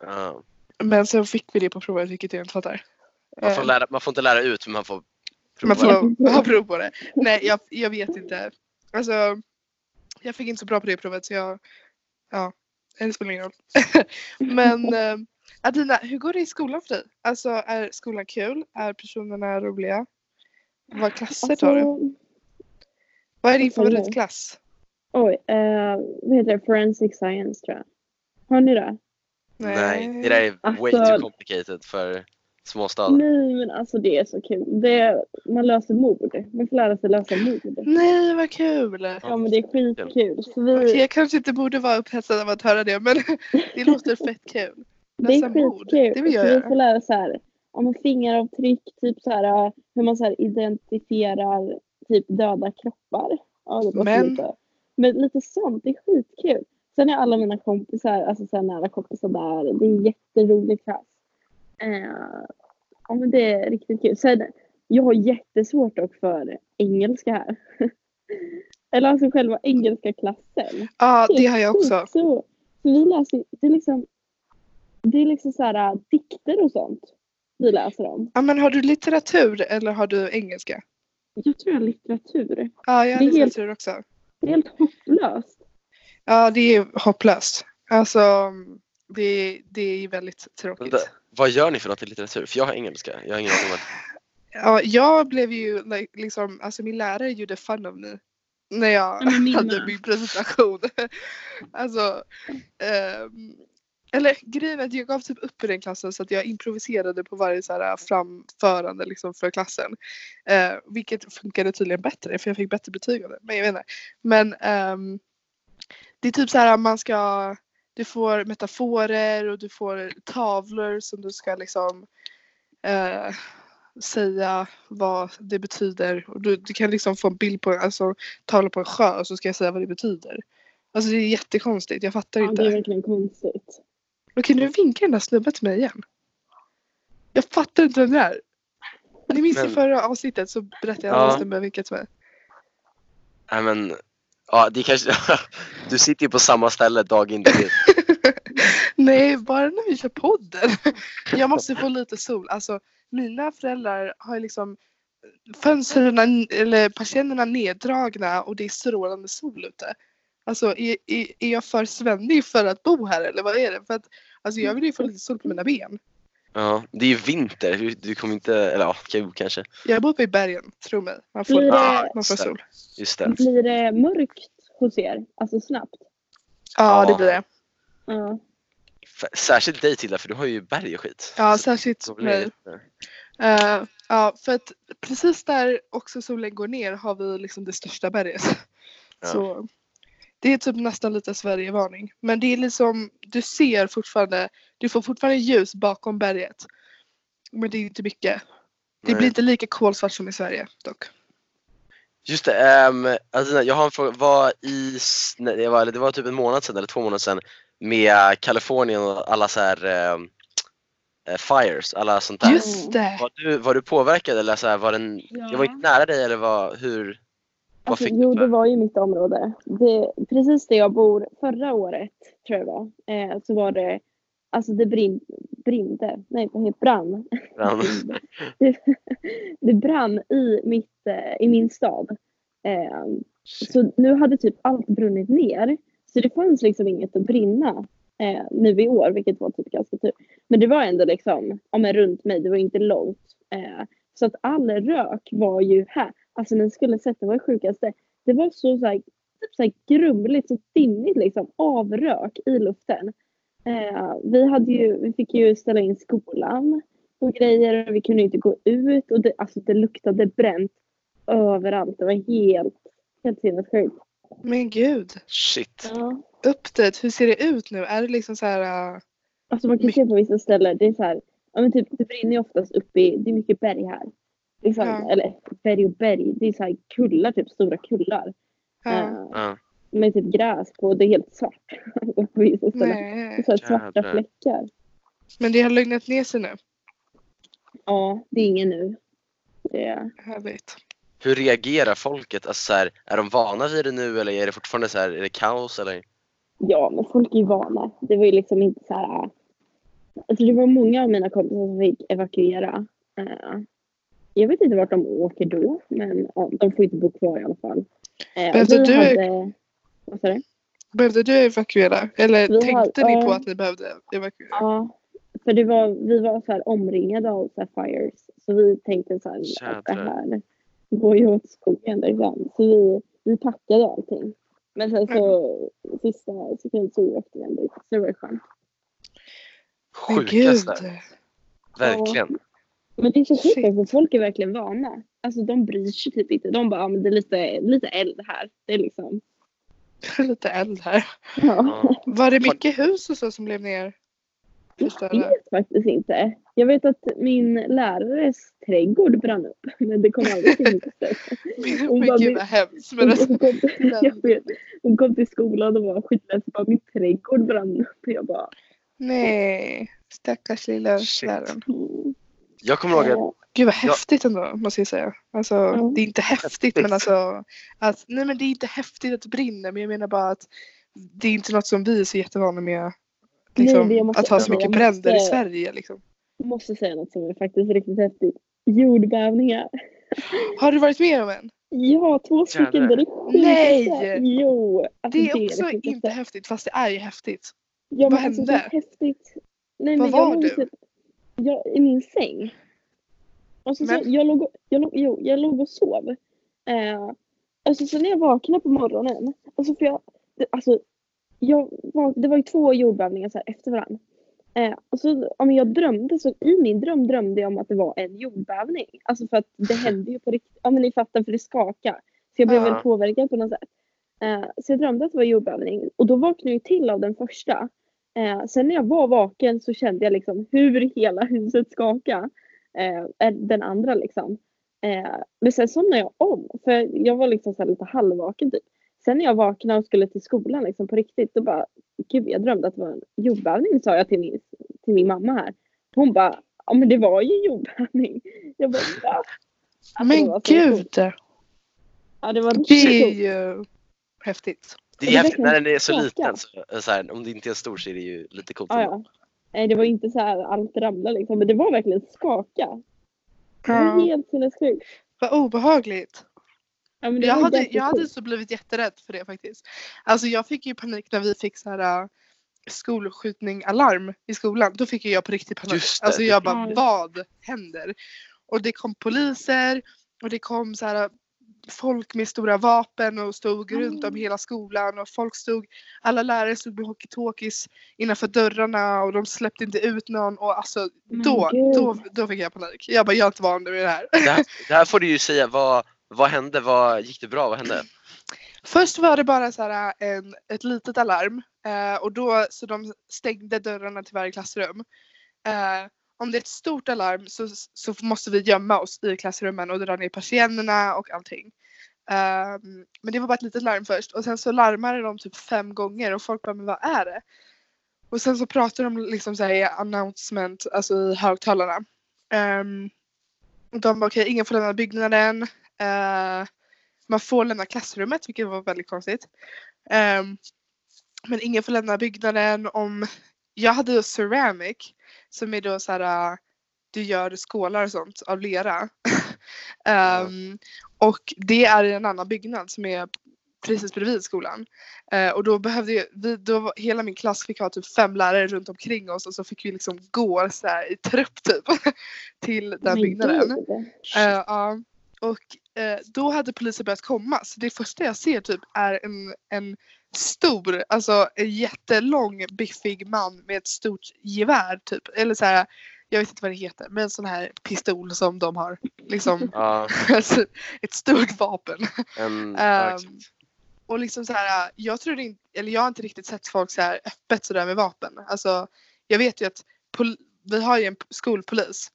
Ja. Men så fick vi det på provet vilket jag inte fattar. man, får Eh, lära, man får inte lära ut men man får prova. Man får ha prov på det. Nej, jag, jag vet inte. Alltså, jag fick inte så bra på det provet så jag... Ja, det spelar ingen roll. Men eh, Adina, hur går det i skolan för dig? Alltså, är skolan kul? Är personerna roliga? Vad klasser tar du? Alltså, Vad är din favoritklass? Oj, eh, vad heter det? Forensic science tror jag. Har ni det? Nej, det där är way Alltså- too complicated för småstad. Nej men alltså det är så kul. Det, man löser mord. Man får lära sig lösa mord. Nej, vad kul! Ja men det är skitkul. Så vi, Okej, jag kanske inte borde vara upphetsad av att höra det men det låter fett kul. det är mord, skitkul. det vill jag så vi göra. får lära så här, om fingeravtryck, typ så här, hur man så här identifierar typ döda kroppar. Ja, det Men- lite, men lite sånt, det är skitkul. Sen är alla mina kompisar, alltså så här nära kompisar där, det är en jätterolig klass. Eh, ja men det är riktigt kul. Sen, jag har jättesvårt dock för engelska här. Eller alltså själva engelska klassen. Ja, det har jag också. Så, så vi läser, det är liksom, det är liksom så här, äh, dikter och sånt vi läser om. Ja, men har du litteratur eller har du engelska? Jag tror jag har litteratur. Ja, jag har Det är helt- litteratur också. Det är helt hopplöst. Ja, det är hopplöst. Alltså, det, det är väldigt tråkigt. Vänta, vad gör ni för något i litteratur? För jag har engelska. Jag har ingen aning Ja, jag blev ju like, liksom, alltså min lärare gjorde fun av mig när jag hade min presentation. alltså, ehm, eller grejen är att jag gav typ upp i den klassen så att jag improviserade på varje så här framförande liksom för klassen. Eh, vilket funkade tydligen bättre för jag fick bättre betyg av det. Men jag vet inte. Men ehm, det är typ så här man ska, du får metaforer och du får tavlor som du ska liksom eh, säga vad det betyder. Och du, du kan liksom få en bild på alltså, tavla på en sjö och så ska jag säga vad det betyder. Alltså det är jättekonstigt, jag fattar Ja, inte. det är verkligen konstigt. Men kan du vinka den där snubben till mig igen? Jag fattar inte vem det är. Ni minns i Men- förra avsnittet så berättade jag Ja. att snubben vinkade till mig. Nej men, ja det kanske, du sitter ju på samma ställe dag in dag ut. Nej, bara när vi kör podden. Jag måste få lite sol. Alltså, mina föräldrar har liksom fönstren eller persiennerna neddragna och det är strålande sol ute. Alltså är, är, är jag för svennig för att bo här eller vad är det? För att, alltså, jag vill ju få lite sol på mina ben. Ja, det är ju vinter, du, du kommer inte, eller ja, kanske. Jag bor uppe i bergen, tro mig. Man får, det- man får sol. Just det. Blir det mörkt hos er? Alltså snabbt? Ja, Ja. det blir det. Ja. Särskilt dig Tilda, för du har ju berg och skit. Ja, särskilt mig. lite- Eh, ja, för att precis där också solen går ner har vi liksom det största berget. Ja. Så det är typ nästan lite Sverigevarning. Men det är liksom, du ser fortfarande, du får fortfarande ljus bakom berget. Men det är inte mycket. Det Nej. blir inte lika kolsvart som i Sverige dock. Just det, um, Adina, jag har en fråga. Var i, nej, det, var, eller det var typ en månad sedan eller två månader sedan med Kalifornien och alla så här eh, fires, alla sånt där. Just det! Var du, var du påverkad eller så här, var den, jag var inte nära dig eller vad, hur? Alltså, jo, det var ju mitt område. Det, precis där jag bor förra året, tror jag det var, eh, så var det, alltså det brin, brinde, nej vad heter brann. Brann. det, det brann i, mitt, eh, i min stad. Eh, så nu hade typ allt brunnit ner. Så det fanns liksom inget att brinna eh, nu i år, vilket var typ ganska tur. Men det var ändå liksom, ja men runt mig, det var inte långt. Eh, så att all rök var ju här. Alltså ni skulle sett, det var det sjukaste. Det var så, så här, typ så här grumligt, så dimmigt liksom, av rök i luften. Eh, vi, hade ju, vi fick ju ställa in skolan och grejer och vi kunde inte gå ut och det, alltså det luktade bränt överallt. Det var helt, helt sinnessjukt. Men gud! Shit. Ja. Update, hur ser det ut nu? Är det liksom så här... äh, Alltså man kan se på vissa ställen, det är så här, ja men typ det brinner ju oftast uppe i, det är mycket berg här. Liksom, Ja. Eller berg och berg, det är så här kullar, typ stora kullar. ja, Eh, Ja. med typ gräs på, det är helt svart. på vissa ställen. Det är nej. så här svarta Jävlar. fläckar. Men det har lugnat ner sig nu. Ja, det är ingen nu. Det är, Härligt. Hur reagerar folket? Alltså, så här, är de vana vid det nu eller är det fortfarande så här, är det kaos eller? ja, men folk är ju vana. Det var ju liksom inte så här. Alltså det var många av mina kompisar som fick evakuera. Eh, jag vet inte vart de åker då, men ja, de får inte bo kvar i alla fall. Eh, Behövde du- hade, vad sa du? Behövde du evakuera? Eller Vi tänkte ni på ja. att ni behövde evakuera? Ja, för det var, vi var så här omringade av så här fires. Så vi tänkte så här, att det här går ju åt skogen liksom. Så vi, vi packade allting. Men sen så sista sekund så åkte vi ändå ut. Så det var skönt. Sjukaste. Verkligen. Men det är så sjukt för folk är verkligen vana. Alltså de bryr sig typ inte. De bara, ja, men det är lite, lite eld här. Det är liksom. Lite eld här. Ja. Var det mycket hus och så som blev ner? Jag vet faktiskt inte. Jag vet att min lärares trädgård brann upp. Men det kom aldrig till Hon Men bara, gud "Min- vad hemskt. Men alltså, hon, kom, jag vet, hon kom till skolan och var skitledsen. Bara, Min trädgård brann upp. Jag bara, nej. Stackars lilla Shit. läraren. Mm. Jag kommer ihåg att. Gud vad häftigt ändå måste jag säga. Alltså, Ja. Det är inte häftigt men alltså. Att, nej men det är inte häftigt att det brinner men jag menar bara att det är inte något som vi är så jättevana med. Liksom, Nej, jag måste- att ha så jag mycket måste- bränder i Sverige. Liksom. Jag måste säga något som är faktiskt riktigt häftigt. Jordbävningar. Har du varit med om en? Ja, två stycken. Det är. Nej! Jo. Alltså, Det är också riktigt inte häftigt. fast det är ju häftigt. Ja, Vad alltså, hände? Det är häftigt. Nej, Var jag var låg du? Jag, I min säng. Alltså, så, Men- jag, låg, och- jag, låg, jo, jag låg och sov. Eh, alltså, så när jag vaknade på morgonen. Alltså, för jag, alltså, jag var, det var ju två jordbävningar så här efter varandra. Eh, och så, ja, men jag drömde, så i min dröm drömde jag om att det var en jordbävning. Alltså för att det hände ju på riktigt. Ja men ni fattar för det skakade. Så jag blev väl påverkad på något sätt. Eh, så jag drömde att det var jordbävning. Och då vaknade jag till av den första. Eh, sen när jag var vaken så kände jag liksom hur hela huset skakade. Eh, eh, den andra liksom. Eh, men sen somnade jag om. För jag var liksom så lite halvvaken typ. Sen när jag vaknade och skulle till skolan liksom på riktigt då bara Gud jag drömde att det var en jordbävning sa jag till min, till min mamma här. Hon bara Ja men det var ju jordbävning. Jag bara va? Alltså, men gud. coolt. Ja det var Det är ju häftigt. Det är häftigt när den är så liten. Så, så här, om det inte är stor så är det ju lite coolt. Ja. Nej det var inte så här allt ramlade liksom. Men det var verkligen skaka. Det var Ja. helt sinnessjukt. Vad obehagligt. Ja, men det Jag hade, jag hade så blivit jätterädd för det faktiskt. Alltså jag fick ju panik när vi fick så här äh, skolskjutning alarm i skolan. Då fick jag på riktigt panik. Just det. Alltså jag bara Ja. vad händer? Och det kom poliser och det kom så här folk med stora vapen och stod runt om hela skolan och folk stod, alla lärare stod med hockeytalkies innanför dörrarna och de släppte inte ut någon och alltså Men då, gud. då, då fick jag panik. Jag bara jag är inte van vid det här. Det, här, det här får du ju säga. Vad, vad hände? Vad, gick det bra? Vad hände? Först var det bara så här en, ett litet alarm eh, och då så de stängde dörrarna till varje klassrum. Eh, om det är ett stort alarm så, så måste vi gömma oss i klassrummen och dra ner persiennerna och allting. Um, men det var bara ett litet larm först och sen så larmade de typ fem gånger och folk bara men vad är det? Och sen så pratade de liksom så här i announcement, alltså i högtalarna. Um, och de bara okej, ingen får lämna byggnaden. Uh, man får lämna klassrummet vilket var väldigt konstigt. Um, men ingen får lämna byggnaden om jag hade ceramic som är då så här äh, du gör skålar och sånt av lera. Ehm, och det är i en annan byggnad som är precis bredvid skolan. Eh, och då behövde jag, vi, då var, hela min klass fick ha typ fem lärare runt omkring oss och så fick vi liksom gå så här i trupp typ till den byggnaden. gud. Eh, ja. Och eh, då hade polisen börjat komma så det första jag ser typ är en, en stor, alltså en jättelång biffig man med ett stort gevär typ. Eller så här, jag vet inte vad det heter, men en sån här pistol som de har. Liksom, alltså, ett stort vapen. Ehm, exakt. och liksom så här, jag tror inte, eller jag har inte riktigt sett folk så här öppet sådär med vapen. Alltså, jag vet ju att vi har ju en skolpolis.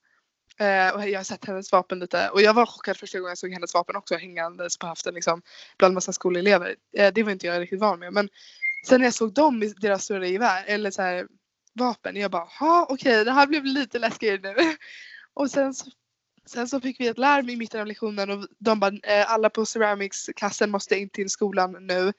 Eh, och jag har sett hennes vapen lite och jag var chockad första gången jag såg hennes vapen också hängandes på höften liksom bland massa skolelever. Eh, det var inte jag riktigt van med men sen när jag såg dem i deras stora gevär eller så här vapen jag bara ha okej det här blev lite läskigare nu. och sen så, sen så fick vi ett larm i mitten av lektionen och de bara eh, alla på ceramics-klassen måste in till skolan nu.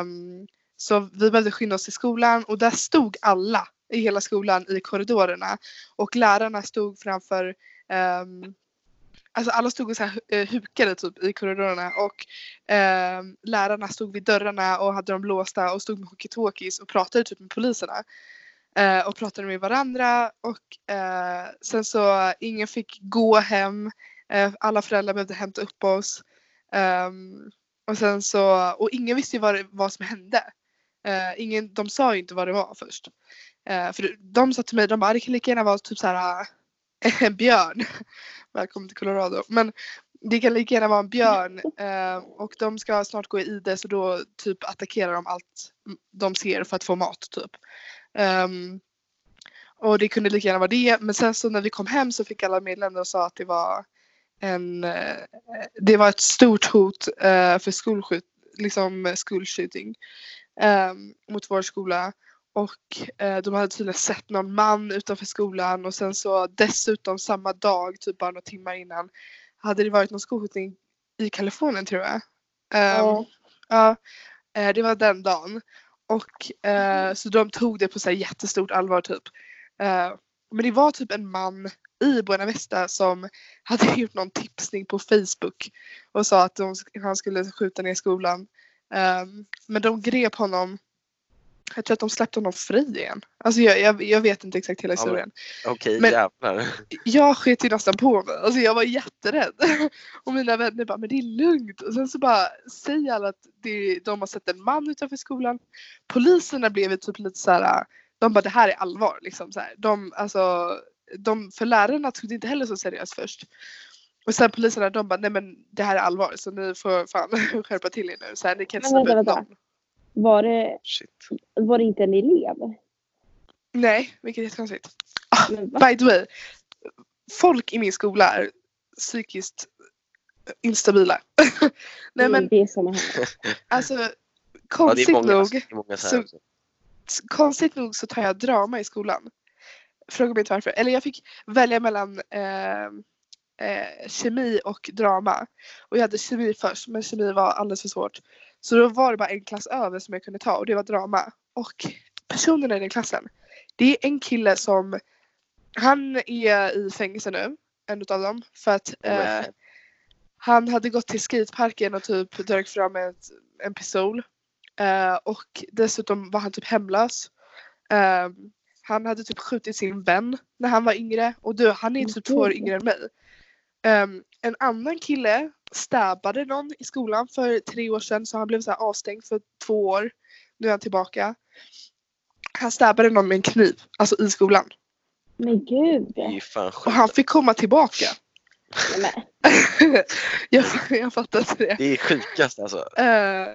Um, så vi behövde skynda oss till skolan och där stod alla i hela skolan i korridorerna och lärarna stod framför um, Alltså alla stod och så här, eh, hukade typ i korridorerna och eh, lärarna stod vid dörrarna och hade dem låsta och stod med hockeytalkies och pratade typ med poliserna. Eh, och pratade med varandra och eh, sen så ingen fick gå hem. Eh, alla föräldrar behövde hämta upp oss. Ehm, och sen så, och ingen visste ju vad, det, vad som hände. Eh, ingen, de sa ju inte vad det var först. Eh, för de sa till mig, de bara ah, det kan lika gärna vara typ så här eh, en björn. Välkommen till Colorado. Men det kan lika gärna vara en björn eh, och de ska snart gå i ide så då typ attackerar de allt de ser för att få mat typ. Ehm, och det kunde lika gärna vara det men sen så när vi kom hem så fick alla medlemmar och sa att det var en, eh, det var ett stort hot eh, för skolskjut, liksom school shooting ehm, mot vår skola och eh, de hade tydligen sett någon man utanför skolan och sen så dessutom samma dag, typ bara några timmar innan, hade det varit någon skolskjutning i Kalifornien tror jag. Ehm, Ja. Ja, eh, det var den dagen. Och eh, så de tog det på så jättestort allvar typ. Eh, men det var typ en man i Buena Vista som hade gjort någon tipsning på Facebook och sa att de, han skulle skjuta ner skolan. Ehm, men de grep honom. Jag tror att de släppte honom fri igen. Alltså jag, jag, jag vet inte exakt hela Ja, historien. Okej, Men- jävlar. Jag sket ju nästan på mig. Alltså jag var jätterädd. Och mina vänner bara, men det är lugnt. Och sen så bara säger alla att det, de har sett en man utanför skolan. Poliserna blev typ lite så här. de bara det här är allvar. Liksom så här. De, alltså, de, för lärarna tog det inte heller så seriöst först. Och sen poliserna de bara, nej men det här är allvar så ni får fan skärpa till er nu. Så här, ni kan inte släppa ut någon. Var det, Shit. var det inte en elev? Nej, vilket är jättekonstigt. Va? By the way, folk i min skola är psykiskt instabila. Nej men Det är samma här. alltså Ja, konstigt är många, nog, så- konstigt nog så tar jag drama i skolan. Fråga mig inte varför. Eller jag fick välja mellan eh, eh, kemi och drama. Och jag hade kemi först men kemi var alldeles för svårt. Så då var det bara en klass över som jag kunde ta och det var drama. Och personerna i den klassen. Det är en kille som han är i fängelse nu. En utav dem. För att eh, han hade gått till skateparken och typ dragit fram ett, en pistol. Eh, och dessutom var han typ hemlös. Eh, han hade typ skjutit sin vän när han var yngre. Och du, han är Men typ två år yngre än mig. Eh, en annan kille stabbade någon i skolan för tre år sedan så han blev så här avstängd för två år. Nu är han tillbaka. Han stabbade någon med en kniv, alltså i skolan. Men gud. Och han fick komma tillbaka. Nej, jag, jag fattar inte det. Det är sjukast alltså. Eh,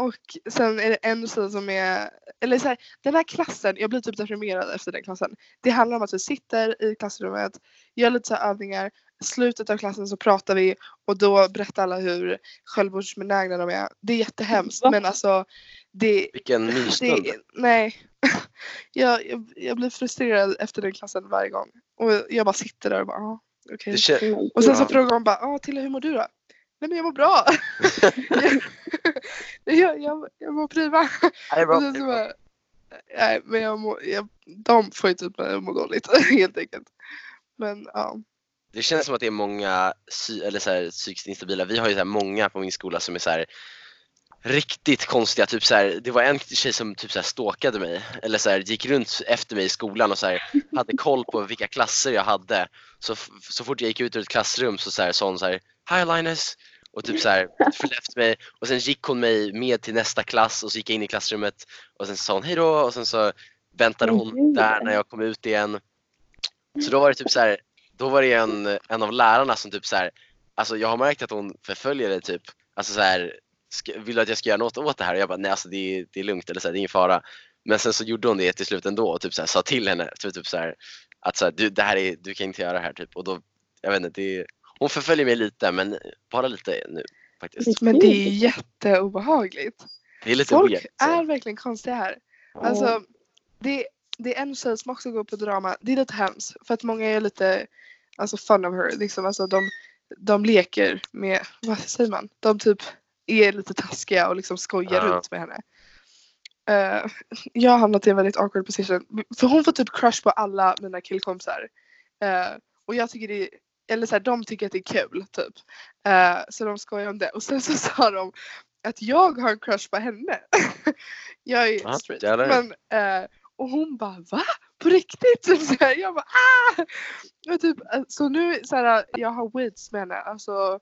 och sen är det en tjej som är, eller så här, den här klassen, jag blir typ deprimerad efter den klassen. Det handlar om att vi sitter i klassrummet, gör lite så här övningar, slutet av klassen så pratar vi och då berättar alla hur självmordsbenägna de är. Det är jättehemskt Va? men alltså det, Vilken mysstund. det nej. jag, jag, jag blir frustrerad efter den klassen varje gång. Och jag bara sitter där och bara, ah, okej. Kän- men Och sen så frågar hon bara, ah, Tilla hur mår du då? Nej men jag mår bra. jag, jag, jag mår prima. Nej, bra. Och sen så bara, nej men jag mår, jag, de får ju typ mig att må dåligt helt enkelt. Men ja. Det känns som att det är många psy- eller så här, psykiskt instabila. Vi har ju så många på min skola som är så här riktigt konstiga. Typ så här, det var en tjej som typ så här stalkade mig eller så här, gick runt efter mig i skolan och så här, hade koll på vilka klasser jag hade. Så, så fort jag gick ut ur ett klassrum så, sa hon så här Hi Linus! Och typ så här efter mig och sen gick hon mig med till nästa klass och så gick jag in i klassrummet och sen sa hon hej då och sen så väntade hon där när jag kom ut igen. Så då var det typ så här, då var det en, en av lärarna som typ så här, alltså jag har märkt att hon förföljer dig typ, alltså så här, vill du att jag ska göra något åt det här? Och jag bara nej alltså det är, det är lugnt eller så här, det är ingen fara. Men sen så gjorde hon det till slut ändå och typ så här, sa till henne typ, typ så här, att så här, du, det här är, du kan inte göra det här typ och då, jag vet inte, det hon förföljer mig lite men bara lite nu faktiskt. Men det är jätteobehagligt. Det är lite Folk weird. så. är verkligen konstiga här. Alltså, det, det är en tjej som också går på drama. Det är lite hemskt för att många är lite alltså fun of her. Liksom. Alltså, de, de leker med, vad säger man? De typ är lite taskiga och liksom skojar Ja. runt med henne. Eh, jag har hamnat i en väldigt awkward position. För hon får typ crush på alla mina killkompisar. Eh, och jag tycker det är, eller så här, de tycker att det är kul typ. Eh, så de skojar om det. Och sen så sa de att jag har en crush på henne. jag är Ja, straight. jävlar. Men, och hon bara va? På riktigt? Typ så här, jag bara ah! Och typ, så nu så här, jag har weights med henne. Alltså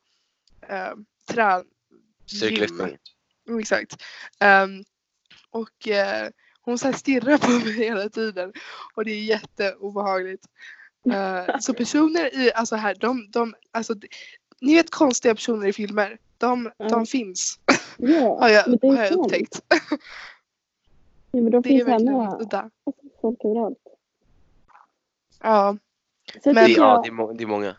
trän, Styrkelyftning. Mm, Exakt. Ehm, och eh, hon så stirrar på mig hela tiden och det är jätteobehagligt. Uh, så personer i, alltså här, de, de, alltså, ni vet konstiga personer i filmer. De, Ja. de finns, Ja, har jag, men det är har jag upptäckt. Ja, men de Det är finns verkligen hemma. udda. Alltså, folk överallt. Ja, Men- Det, ja, jag det är, må- det är många.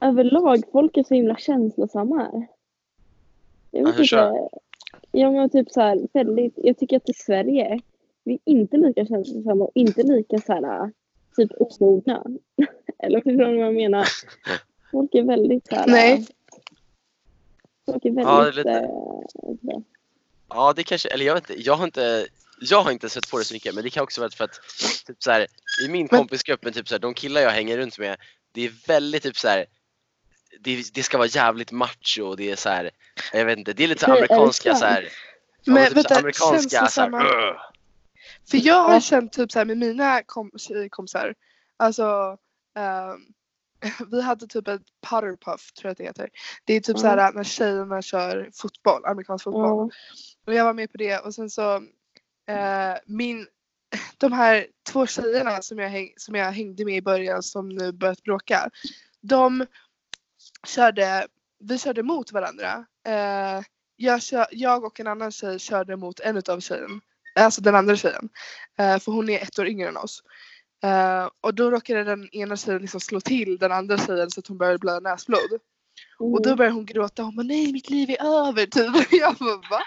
överlag, folk är så himla känslosamma här. Jag Ja, vet inte. Ja men typ så här, väldigt, jag tycker att i Sverige vi är inte lika känslosamma och inte lika så här, typ omogna. Eller förstår ni vad jag menar? Folk är väldigt så här. Nej. Folk är väldigt... Ja, lite- eh. Ja, det kanske, eller jag vet inte, jag har inte, jag har inte sett på det så mycket, men det kan också vara för att typ så här, i min kompisgrupp, men typ så här, de killar jag hänger runt med, det är väldigt typ så här, det, det ska vara jävligt macho och det är så här, jag vet inte, det är lite så amerikanska så här, Men typ så vänta, amerikanska så här, "Ugh." För jag har Ja. känt typ så här med mina kom tjejkompisar. Alltså ehm, vi hade typ ett putterpuff tror jag att det heter. Det är typ så här när tjejerna kör fotboll, amerikansk fotboll. Ja. Och jag var med på det och sen så eh, min de här två tjejerna som jag, häng, som jag hängde med i början som nu börjat bråka. De körde, vi körde mot varandra. Eh, jag, kör, jag och en annan tjej körde mot en utav tjejen. Alltså den andra tjejen. Eh, för hon är ett år yngre än oss. Eh, och då råkade den ena tjejen liksom slå till den andra tjejen så att hon började blöda näsblod. Och då Mm. började hon gråta. Hon bara nej mitt liv är över typ. Jag bara va?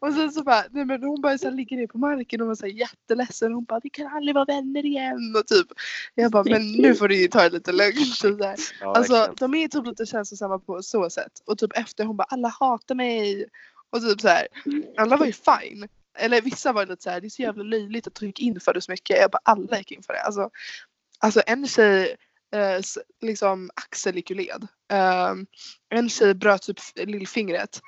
Och sen så bara nej men hon bara så här, ligger ner på marken och var så här, jätteledsen. Hon bara vi kan aldrig vara vänner igen och typ. Jag bara men nu får du ju ta det lite lugnt. Så här. Ja, Alltså verkligen. de är typ lite känslosamma på så sätt. Och typ efter hon bara alla hatar mig. Och typ så här. Alla var ju fine. Eller vissa var lite så här, det är så jävla löjligt att du gick in för det så mycket. Jag bara alla gick in för det. Alltså, alltså en tjej, eh, liksom Axel gick ju led. Ehm, en tjej bröt typ lillfingret.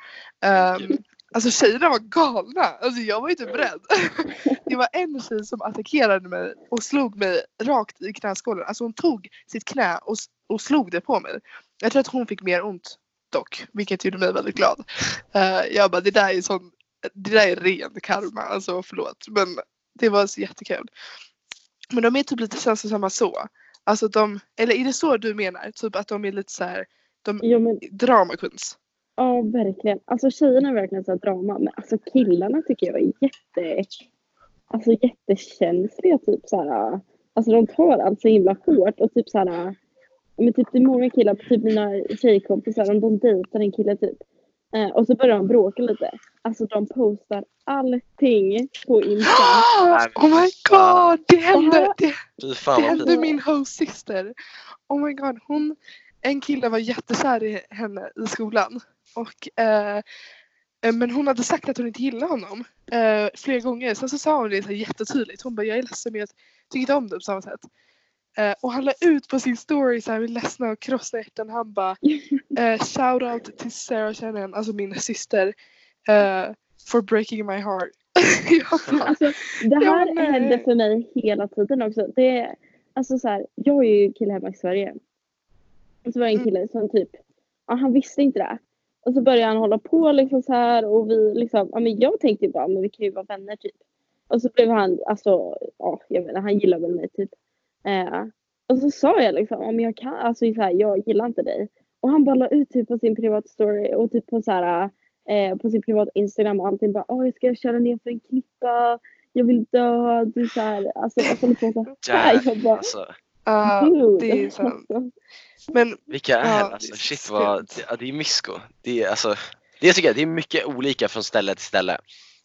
Um, alltså tjejerna var galna. Alltså jag var ju typ rädd. det var en tjej som attackerade mig och slog mig rakt i knäskålen. Alltså hon tog sitt knä och, och slog det på mig. Jag tror att hon fick mer ont dock, vilket gjorde mig väldigt glad. Eh, jag bara det där är sån, det där är ren karma, alltså förlåt. Men det var så jättekul. Men de är typ lite känslosamma så. Alltså de, eller är det så du menar? Typ att de är lite så här, de Ja men drama queens. ja verkligen. Alltså tjejerna är verkligen så drama. Men alltså killarna tycker jag är jätte... Alltså jättekänsliga typ så här. Alltså de tar allt så himla hårt och typ så här. Men typ det är många killar, typ mina tjejkompisar, om de dejtar en kille typ. Eh, och så börjar de bråka lite. Alltså de postar allting på Instagram. Oh my god! Det hände, det, det hände min host-syster. Oh my god, hon, en kille var jättekär i henne i skolan. Och, eh, eh, men hon hade sagt att hon inte gillade honom eh, flera gånger. Sen så sa hon det så jättetydligt. Hon bara jag är ledsen men jag tycker inte om det på samma sätt. Eh, och han la ut på sin story så här med ledsna och krossade hjärtan. Han bara eh, shout out till Sarah Shannon, alltså min syster. eh, for breaking my heart. bara, Alltså, det Ja, här nej. händer för mig hela tiden också. Det är, alltså så här, jag är ju kille hemma i Sverige. Och så var det en Mm. kille som typ, ja, han visste inte det. Och så började han hålla på liksom så här och vi liksom, ja men jag tänkte ju bara, men vi kan ju vara vänner typ. Och så blev han, alltså, ja jag inte, han gillar väl mig typ. Eh, och så sa jag liksom, ja men jag kan, alltså så här, jag gillar inte dig. Och han bara la ut typ på sin privat story och typ på så här, eh, på sin privat Instagram och allting bara, åh jag ska köra ner för en klippa, jag vill dö, du så här, alltså jag håller på så här. Jag bara, Alltså, Ja, dude. det är sant. Men vilka är Ja, alltså det är shit vad, det, ja, det är mysko. Det är alltså, det tycker jag, det är mycket olika från ställe till ställe.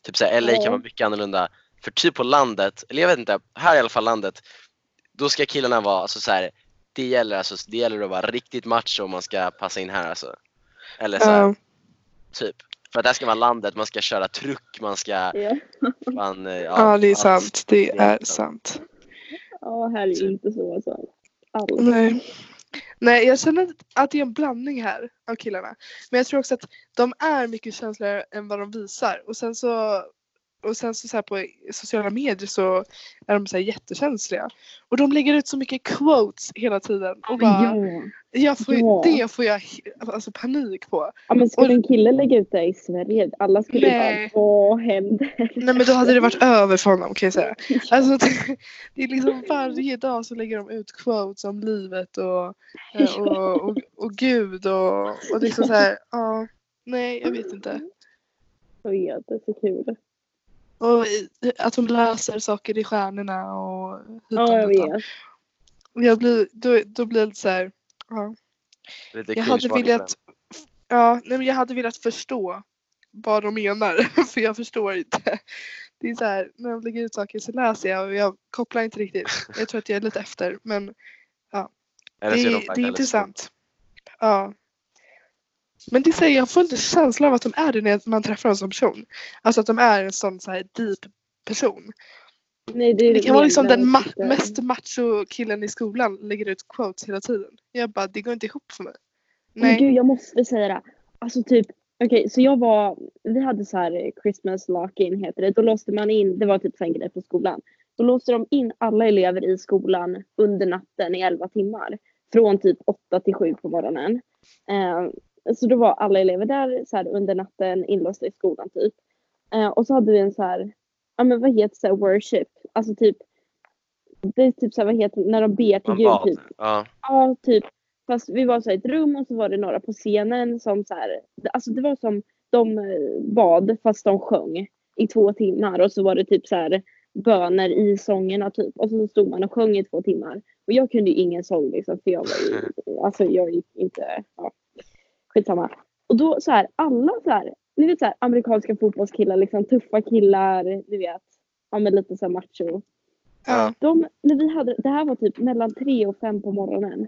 Typ såhär, LA Ja. kan vara mycket annorlunda. För typ på landet, eller jag vet inte, här i alla fall landet, då ska killarna vara alltså så här, det gäller alltså, det gäller att vara riktigt macho om man ska passa in här alltså. Eller så här, ja, typ. För att det här ska vara landet, man ska köra truck, man ska, ja. man, eh, ja, det är allt. sant. Det det är är sant. ja, här är ju inte så alltså. Alls. Nej. Nej, jag känner att det är en blandning här av killarna. Men jag tror också att de är mycket känsligare än vad de visar. Och sen så, och sen så, så här på sociala medier så är de så här jättekänsliga. Och de lägger ut så mycket quotes hela tiden. Och bara, Ja. jag får, Ja. Det får jag alltså panik på. ja men skulle Och- en kille lägga ut det i Sverige, alla skulle Nej. bara, vad händer? Nej men då hade det varit över för honom kan jag säga. Alltså det, det är liksom varje dag så lägger de ut quotes om livet och, eh, och, och, och Gud och, och det är liksom så här, ja, nej jag vet inte. Jag vet, det är så kul. Och att de läser saker i stjärnorna och hitan Ja, jag vet. Jag blir, då, då blir det lite så här, ja. Lite Jag hade velat, ja, nej men jag hade velat förstå vad de menar för jag förstår inte. Det är så här, när de lägger ut saker så läser jag och jag kopplar inte riktigt. Jag tror att jag är lite efter men Eller det, så är det är intressant. Ja. Men det säger jag får inte känslan av att de är det när man träffar dem som person. Alltså att de är en sån så här deep person. Nej, det, Det kan vara liksom den de ma- mest macho killen i skolan lägger ut quotes hela tiden. Jag bara, det går inte ihop för mig. Men Nej. gud, jag måste säga det. Alltså typ, okej, så jag var, vi hade så här eh, Christmas lock-in heter det. Då låste man in, det var typ så en grej på skolan. Då låste de in alla elever i skolan under natten i 11 timmar. Från typ 8 till 7 på morgonen. Eh, så då var alla elever där så här, under natten inlåsta i skolan typ. Eh, och så hade vi en så här, ja men vad heter här, worship? Alltså typ, det är typ så här, vad heter när de ber till Gud typ. Ja. Ja, typ. Fast vi var så här i ett rum och så var det några på scenen som så här, alltså det var som de eh, bad fast de sjöng i två timmar och så var det typ så här böner i sångerna typ och så stod man och sjöng i två timmar. Och jag kunde ju ingen sång liksom för jag var ju, alltså jag är inte, ja, skitsamma. Och då så här, alla så här, ni vet så här amerikanska fotbollskillar liksom, tuffa killar, ni vet, ja men lite så här macho. Ja. De, när vi hade, det här var typ mellan tre och fem på morgonen.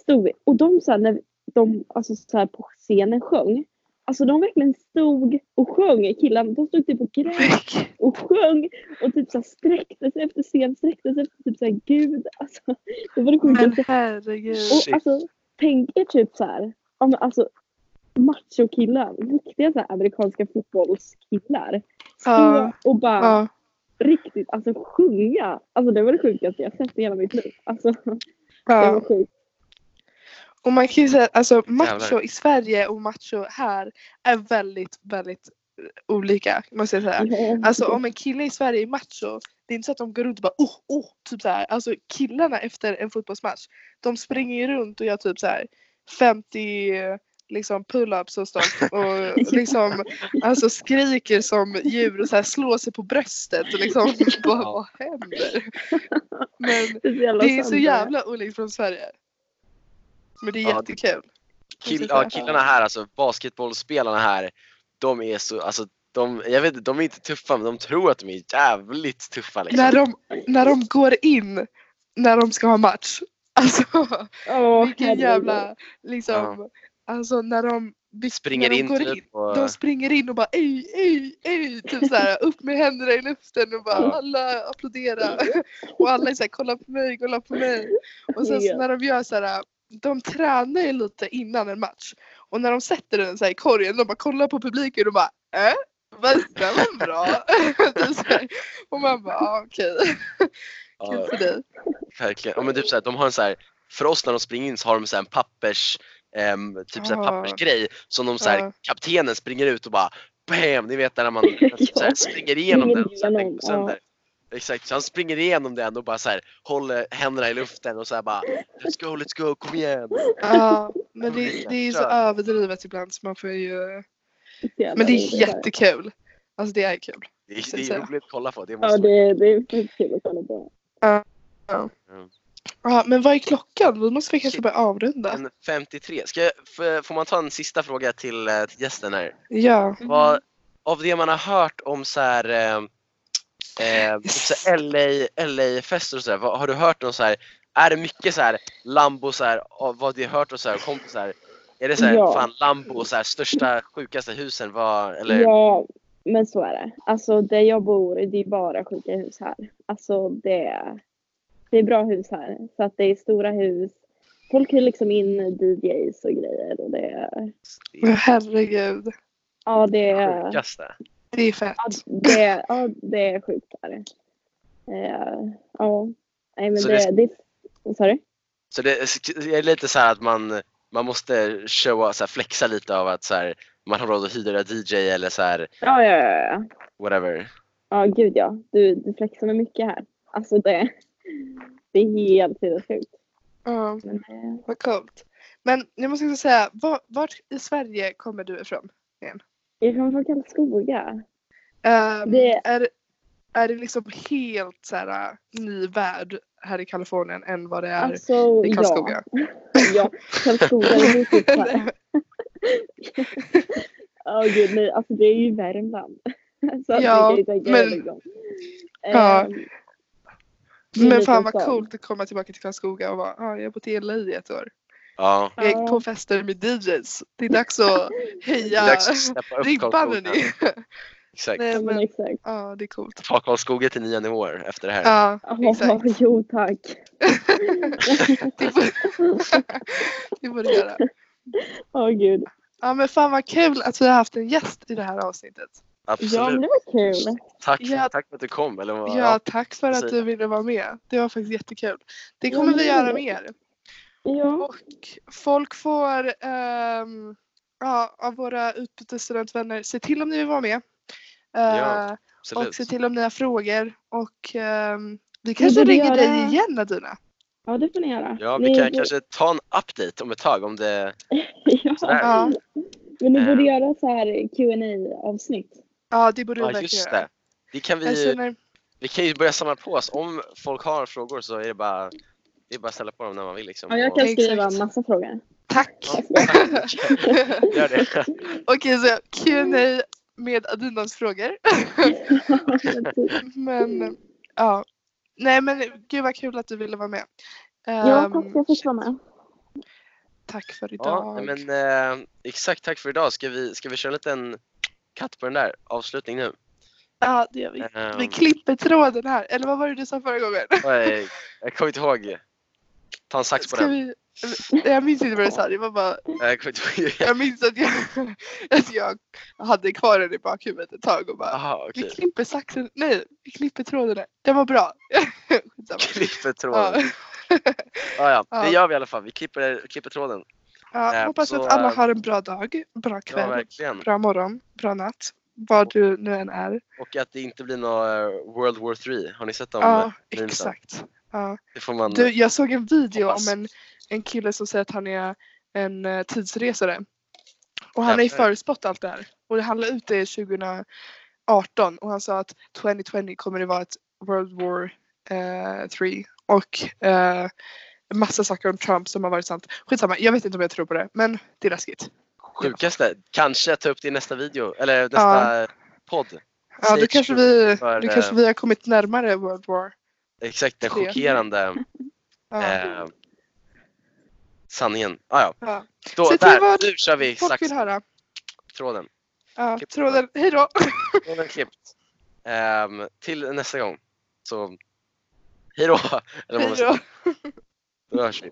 Stod vi, och de så här, när de alltså så här, på scenen sjöng. Alltså de verkligen stod och sjöng killarna. De stod typ och grät och sjöng och typ så här, sträckte sig efter scen, sträckte sig efter typ så här, gud. Alltså, det var det Men sjukaste. herregud. Och alltså tänk er typ så här, ja, men alltså machokillar, riktiga så här, amerikanska fotbollskillar. Stå Ja. och bara Ja. riktigt alltså sjunga. Alltså det var det sjukaste jag sett i hela mitt liv. Alltså det var Ja. sjukt. Och man kan ju säga alltså macho Jävlar. i Sverige och macho här är väldigt, väldigt olika måste jag säga. Alltså om en kille i Sverige är macho, det är inte så att de går runt och bara oh, oh, typ så här. Alltså killarna efter en fotbollsmatch, de springer ju runt och gör typ så här 50 liksom pull-ups och sånt och liksom alltså skriker som djur och så här slår sig på bröstet och liksom bara vad händer? Men det är så jävla det är så jävla olikt från Sverige. Men det är Ja, jättekul. Kill, ja, killarna här, alltså basketbollspelarna här, de är så, alltså de, jag vet inte, de är inte tuffa men de tror att de är jävligt tuffa liksom. När de, när de går in när de ska ha match. Alltså Åh, vilken herregud. jävla liksom. Alltså när de vi- Springer när de in går typ och, De springer in och bara ej, ej, ej. Typ såhär upp med händerna i luften och bara Ja. alla applådera. Och alla är såhär kolla på mig, kolla på mig. Och sen så Ja. när de gör såhär, de tränar ju lite innan en match. Och när de sätter den såhär i korgen, de bara kollar på publiken och bara äh? Vad, den var bra. Så här. och man bara ah, okej, kul ja, för dig. verkligen. Ja, men typ så här, de har en så här, för oss när de springer in så har de så här en pappers, ehm, typ så här pappersgrej som de så här, Ja. kaptenen springer ut och bara BAM! Ni vet när man så här, Ja. springer igenom den och sen igenom, går sönder. Exakt, så han springer igenom den och bara så här, håller händerna i luften och så här bara Let's go, let's go, kom igen! Ja, men det, det är ju så överdrivet ibland så man får ju Så Men det är jättekul. Alltså det är kul. Det är, Så det är roligt att kolla på. Det Ja, måste det, det är kul att kolla på. Ja, men vad är klockan? Vi måste vi kanske börja avrunda. En 53. Ska jag, får man ta en sista fråga till, eh, till gästen här? Ja. Vad, av det man har hört om så här, eh, eh, typ så här LA, LA-fester och sådär, har du hört någon så här, är det mycket så här Lambo så här, av vad du har hört och så här, kompisar? Är det så här, Ja. fan Lambo, så här, största, sjukaste husen, vad, eller? Ja, men så är det. Alltså där jag bor, det är bara sjuka hus här. Alltså det är, det är bra hus här. Så att det är stora hus. Folk hyr liksom in DJs och grejer och det är, herregud. ja det är, Sjukaste. Det är fett. ja, det är, ja, det är sjukt här. Eh, ja, nej men Så det, det- det, du? Så det är lite så här att man, man måste showa, så här, flexa lite av att så här, man har råd att hyra DJ eller så här, Ja, ja, ja, ja. whatever. Ja, gud ja. Du, du flexar med mycket här. Alltså det, det är helt sinnessjukt. Ja, Men det- vad coolt. Men jag måste också säga, var, vart i Sverige kommer du ifrån? Jag kommer från Karlskoga. Ehm, Det- är, är det liksom helt så här, ny värld här i Kalifornien än vad det är Alltså, i ja. Karlskoga? Ja, Karlskoga är så här. Ja, gud nej. Alltså det är ju Värmland. Så att Ja, kan men-. Ja. Det är en Men fan vad coolt att komma tillbaka till Karlskoga och vara, ja jag har bott i LA i ett år. Ja, Jag gick på fester med DJs. Det är dags att höja dags att steppa upp ribban hörni. Exakt. Nej men exakt. ja det är coolt. Ta Karlskoga till nya nivåer efter det här. Ja exakt. jo tack. Det du göra. Åh gud. Ja men fan vad kul att vi har haft en gäst i det här avsnittet. Absolut. Ja men det var kul. tack, Ja. tack för att du kom. Eller vad? Ja tack för att du ville vara med. Det var faktiskt jättekul. Det Ja, kommer men vi göra mer. Ja. Och folk får ehm, ja, av våra utbytesstudentvänner se till om ni vill vara med. Eh, Ja, och Absolut. se till om ni har frågor. Och ehm, vi kanske ringer göra- dig igen Adina. Ja det får ni göra. Ja, vi ni, kan kanske ta en update om ett tag om det... ja. Ja, Men ni borde Eh. göra så här qa avsnitt. ja det borde vi Ja, just göra. det. Vi kan, vi, känner, vi kan ju börja samla på oss. Om folk har frågor så är det bara, det är bara att ställa på dem när man vill. Liksom. Ja, jag Och- kan skriva Exakt. en massa frågor. tack! Ja, Gör det. Okej så Q&A med Adinas frågor. Men ja. Nej men gud vad kul att du ville vara med. ja, Ehm, tack för att jag fick vara med. tack för Ja, idag. nej, men eh, exakt tack för idag. Ska vi, ska vi köra en liten katt på den där? Avslutning nu. Ja det gör vi. Ehm, Vi klipper tråden här. Eller vad var det du sa förra gången? jag, jag kommer inte ihåg. Ta en sax på Ska den. vi... Jag minns inte vad du sa. Det var bara... Jag minns att jag, att jag hade kvar den i bakhuvudet ett tag och bara Jaha, Vi okej. klipper saxen. Nej, vi klipper tråden. Den var bra. Klipper Ja. tråden. Ja, ja, Ja. det gör vi i alla fall. Vi klipper, klipper tråden. Ja, Eh, hoppas så, att alla eh, har en bra dag, bra Ja, kväll, verkligen. bra morgon, bra natt. Var du nu än är. Och att det inte blir någon eh, World War 3. Har ni sett dem? Ja, eh, exakt. Ja. Man... Du, jag såg en video hoppas. om en, en kille som säger att han är en uh, tidsresare. Och han har ju förutspått allt det här. Och han la ut det 2018 och han sa att 2020 kommer det vara ett World War 3 och uh, massa saker om Trump som har varit sant. Skitsamma, jag vet inte om jag tror på det men det är läskigt. Sjukaste. Kanske ta upp det i nästa video. Eller nästa podd. Ja, då kanske, vi, för, då kanske eh, vi har kommit närmare World War. Exakt, den chockerande Ja. eh, sanningen. Ah, ja. Ja. Då, Se till där, vad nu kör vi Folk vill sax, höra. tråden. Ja, tråden. Hej då! Tråden klippt. Ehm, till nästa gång. Så hej då! Eller vad man säger. Då hörs vi.